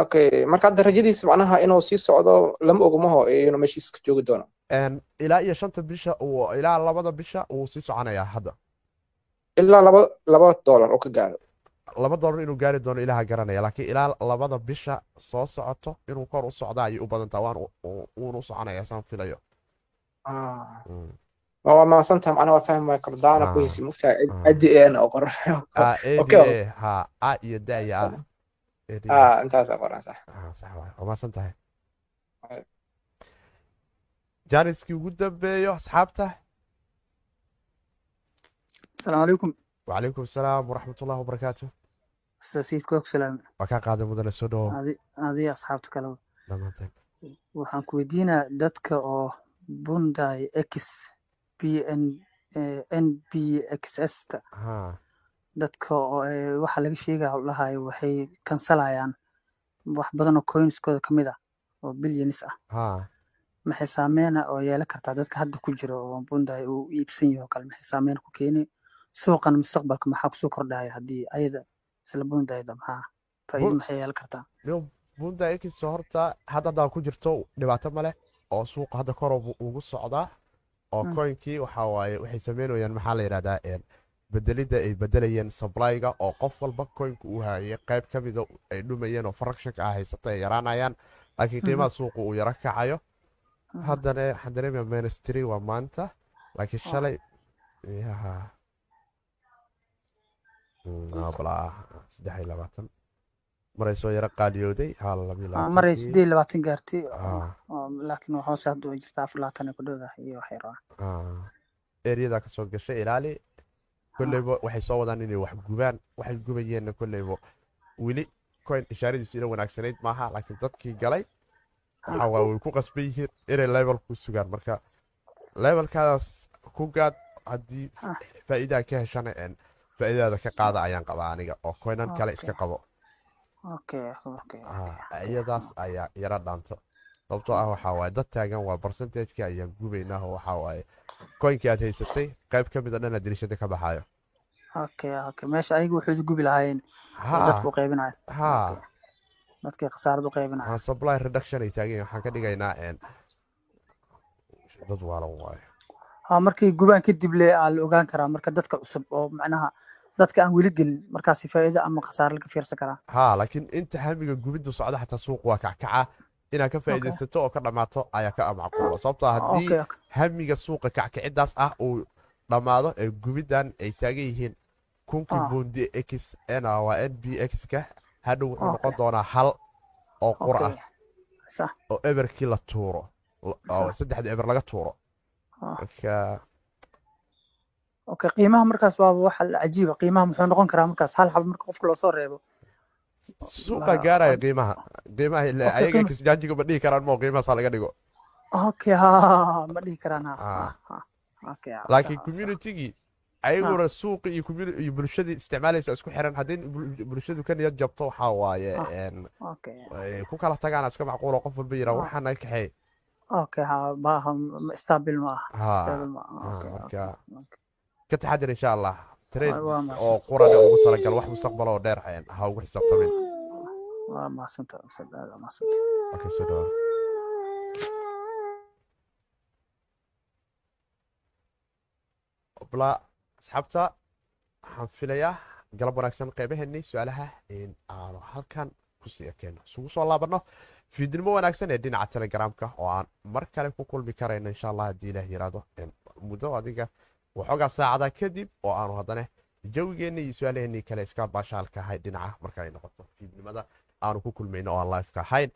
okay. Marka hadda rajadiis macnaha inuu sii socdo lama ogumaho inuu meeshiis ka joogi doono ilaa iyo shanta bisha ilaa labada bisha wuu sii soconayaa hadda. Ilaa laba laba dollar oo ka gaaro laba doolar inuu gaari doono ilaha garanaya laakiin ilaa labada bisha soo socoto inuu kor u socda ayay u badantaa waan uun u soconaya saan filayo Ah. Mm. waa mahadsantaha macnaha waa fahmi waaya kordaana Ah. ku heysi mugtahay Ah. ciddi een oo qoran Ah, a Okay. b a ha a iyo da iyo a ADA. ah intaasaa qoran sax Ah, sax waay waa mahadsan tahay Ay. jaaniskii ugu dambeeyo asxaabta السلام عليكم وعليكم السلام ورحمة الله وبركاته sasiidka asxaabta kaleba ku weydiinaa dadka oo bunday x b n eh, n b x s ta. Dadka eh, waxa laga sheegaa dhahayo waxay kansalayaan wax badan coinskooda ka mid ah oo bilyanis ah. Maxay saameyna ah oo yeelan kartaa dadka hadda ku jira oo bunday uu iibsan yaho kale. Maxay saameyn ku keeni? Suuqan mustaqbalka maxaa ku soo kordhaya haddii ayada isla Hyundai da maxaa faa'iido maxay yeelan kartaa? Bunda x horta hadda haddaa ku jirto dhibaato male oo suuqa hadda kor ugu- socdaa oo Mm. coinkii waxaa waaye waxay sameynayaan maxaa la yidhahdaa bedelidda ay bedelayeen supplyga oo qof walba coinka uu hayay qayb ka mida ay dhumayeen oo fractionka ah haysata ay yaraanayaan laakiin qiimaha suuqa uu yaro kacayo. Mhm. haddana waxaan dareemaya minus three waa maanta laakiin shalay yaha Mm, waa balaa saddex iyo labaatan maray soo yaro qaaliyooday Ah, labaatankii. sideed labaatan gaartay Ah. oo- laakiin hoose hadda way jirtaa afar labaatan ku dhowdahay iyo wax yar ah. eryadaa ka soo gashay ilaali kolleyba waxay soo wadaan inay wax gubaan waxay gubayeenna kolleyba weli coin ishaaradiisu ina wanaagsanayd maaha laakiin dadkii galay waxa waa way ku qasban yihiin inay level ku sugaan marka levelkaadaas ku gaad haddii Ah. faa'iidaa ka heshana een faa'iidadaada ka qaada ayaan qabaa aniga oo coinan kale iska qabo iyadaas ayaa yara dhaanto sababtoo ah waxaa waaye dad taagan waa percentageka ayaan gubaynaa oo waxaa waaye coinkii aad haysatay qayb ka mid a dhana dirishada ka baxaayo okay okay meesha ayagu waxay gubi lahaayeen dadka u ha dadkay khasaarad u qaybinayo ha supply reduction ay taagan waxaan ka dhigaynaa dad waalan waayo ha markay gubaan kadib le aa la ogaan karaa marka dadka cusub oo macnaha dadka aan weli gelin markaasi faa'iido ama khasaare laga fiirsan karaa. Ha laakiin inta hamiga gubiddu socda xataa suuq waa kackaca. Inaad ka faa'iidaysato oo ka dhammaato ayaa ka macquula. Sababtoo haddii hamiga suuqa kackiciddaas ah uu dhammaado ee gubiddan ay taagan yihiin kunkii Ah. buundi x n waa n b x ka hadhow wuxuu noqon doonaa hal oo okay ah. Oo eberkii la tuuro. Saddexda eber laga tuuro. Ah. marka okay qiimaha markaas waa waxa cajiiba. Qiimaha muxuu noqon karaa markaas? Hal xab marka qofka loo soo reebo. Suuqa gaaraya qiimaha. Qiimaha Okay, ayaga kisjaanjiga ma dhihi karaan moo qiimahaasaa laga dhigo. Okay ha ma dhihi karaan ha Ah. ah, laakiin communitygii ayaguna suuqi iyo iyo bulshadii isticmaalaysa isku xiran. Haddii bul- bulshadu ka niyad jabto waxaa waaye Ah. ku kala tagaan iska macquulo qof walba yiraa Ah. waxaa naga kaxeey okay ha baaha staabil ma aha Ha, staabil ma aha ka taxadir insha allah trade oo qurana ugu talagal wax mustaqbal oo dheer ha ugu xisaabtamin waa mahadsantahay ustaad aad dhawaad. bla asxaabta waxaan filayaa galab wanaagsan qeybaheennii su'aalaha in aanu halkan ku sii ekeeno isugu soo laabanno fiidnimo wanaagsan ee dhinaca telegramka oo aan mar kale ku kulmi karayno insha allah haddii ilaah yiraahdo. Muddo adiga waxoogaa saacada kadib oo aanu haddana jawigeennii iyo su'aalaheennii kale iska baashaalka ahay dhinaca marka noqoto fiidnimada aanu ku kulmayno oo aan liveka ahayn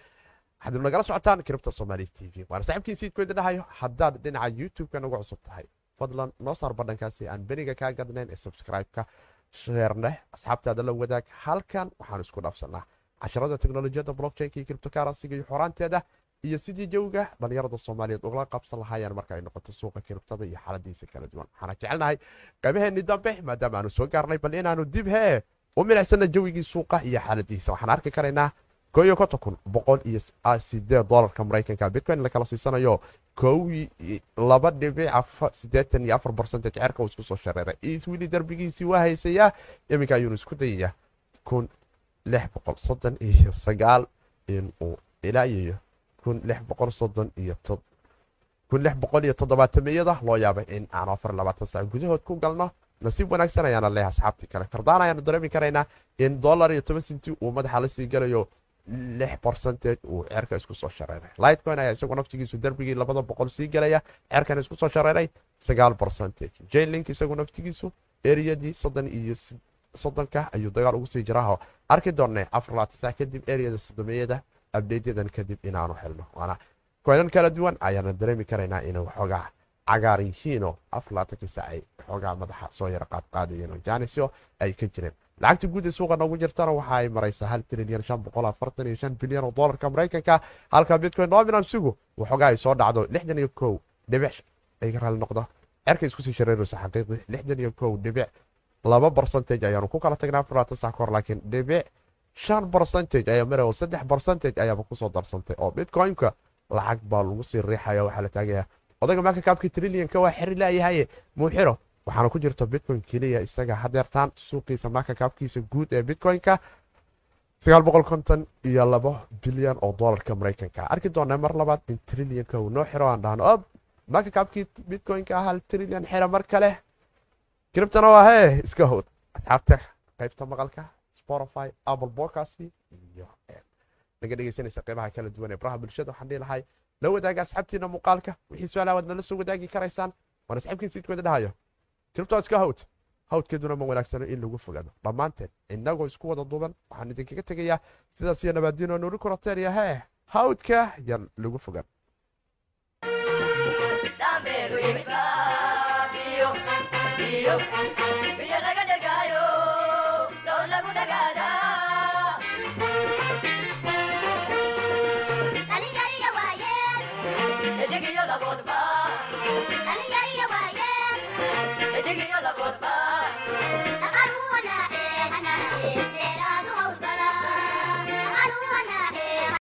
waxaad nagala socotaan kiribta soomaali t v. Waana saaxiibkii siidkooda dhahayo haddaad dhinaca youtube-ka nagu cusub tahay fadlan noo saar badhankaasi aan beriga kaa gadnayn ee subscribe-ka. Sheerneh asxaabtaada la wadaag halkan waxaan isku dhaafsanaa casharada teknolojiyadda blockchainka iyo cryptocurrency-ga iyo xoraanteeda iyo sidii jawga dhalinyarada soomaaliyeed ugala qabsan lahaayeen marka ay noqoto suuqa kiribtada iyo xaaladiisa kala duwan. Waxaana jecelnahay qaybaheenni dambe maadaama aanu soo gaarnay bal inaanu dib hee u milicsana jawigii suuqa iyo xaaladiisa waxaan arki karaynaa koyo konton boqol iyo sideed dolarka maraykanka bitcoin la siisanayo? Kow laba dhibic sideetan iyo afar barcentage cerka uu isku soo shareeray. Iswili darbigiisii waa haysayaa? Iminka ayuunu isku dayayaa kun lix boqol soddon iyo sagaal inuu ilaa iyo toddobaatamiyada loo yaabay in aan afar labaatan saac gudahood ku galno. Nasiib wanaagsan ayaana leeyahay asxaabtii kale. Kardaan ayaanu dareemi karaynaa in dollar iyo toban sinti uu madaxa la sii galayo lix percentage uu cerka isku soo shareeray lightcoin ayaa isagoo naftigiisu darbigii labada boqol sii galaya cerkan isku soo shareeray sagaal percentage. Jainlink isagu naftigiisu eriyadii soddon iyo soddonka ayuu dagaal ugu sii jiraaho arki doonnay afar laatan sac kadib eriyada soddomiyada abdeedyadan kadib inaanu waana koynan kala duwan ayaana dareemi karaynaa inay waxoogaa cagaar yihiinoo sac ay waxoogaa madaxa soo yara qaadqaadayeen janisyo ay ka jireen. Lacagta guud ee suuqa noogu jirtana waxa ay maraysaa hal trilyan shan boqol afartan iyo shan bilyan oo doolarka maraykanka. Halka bitcoin dominansigu waxoogaa ay soo dhacdo lixdan iyo kow dhibic. Ay ka raali noqdo. Cerka isku sii shareeraysa xaqiiqdii lixdan iyo kow dhibic. Laba barcentage ayaanu ku kala tagnaa afar laatan sac kahor laakiin dhibic shan barcentage ayaa maray oo saddex barcentage ayaaba ku soo darsantay oo bitcoinka lacag baa lagu sii riixaya waxaa la taagaya. Odayga maaka kaabkii trilyanka waa xiri laayahaye muu xiro waxaana ku jirta bitcoin keliya isaga hadeertaan suuqiisa maaka kaabkiisa guud ee bitcoinka. Iyo labo bilyan oo dolarka maraykanka. Arki doonaa mar labaad in trilyanka uu noo xiro aan dhahno ob maaka kaabkii bitcoinka hal trilyan xira mar kale. Kiribtana waa hee iska howd asxaabta qaybta maqalka spotify apple podcast iyo naga dhegeysanaysa qeybaha kala duwan ee baraha bulshada waxaan dhihi lahay la wadaaga asxaabtiina muuqaalka wixii su'aalaha waad nala soo wadaagi karaysaan waan asxaabkiin siidkooda dhahayo kiribtoo iska hawd hawdkeeduna ma wanaagsano in lagu fogaado dhammaanteen innagoo isku wada duuban waxaan idinkaga tegayaa sidaas iyo nabaadiino nuuri kurateeriya hee hawdka yaan lagu fogaan Daqaluhu wanaaxee, anaa ee, dheeraadu.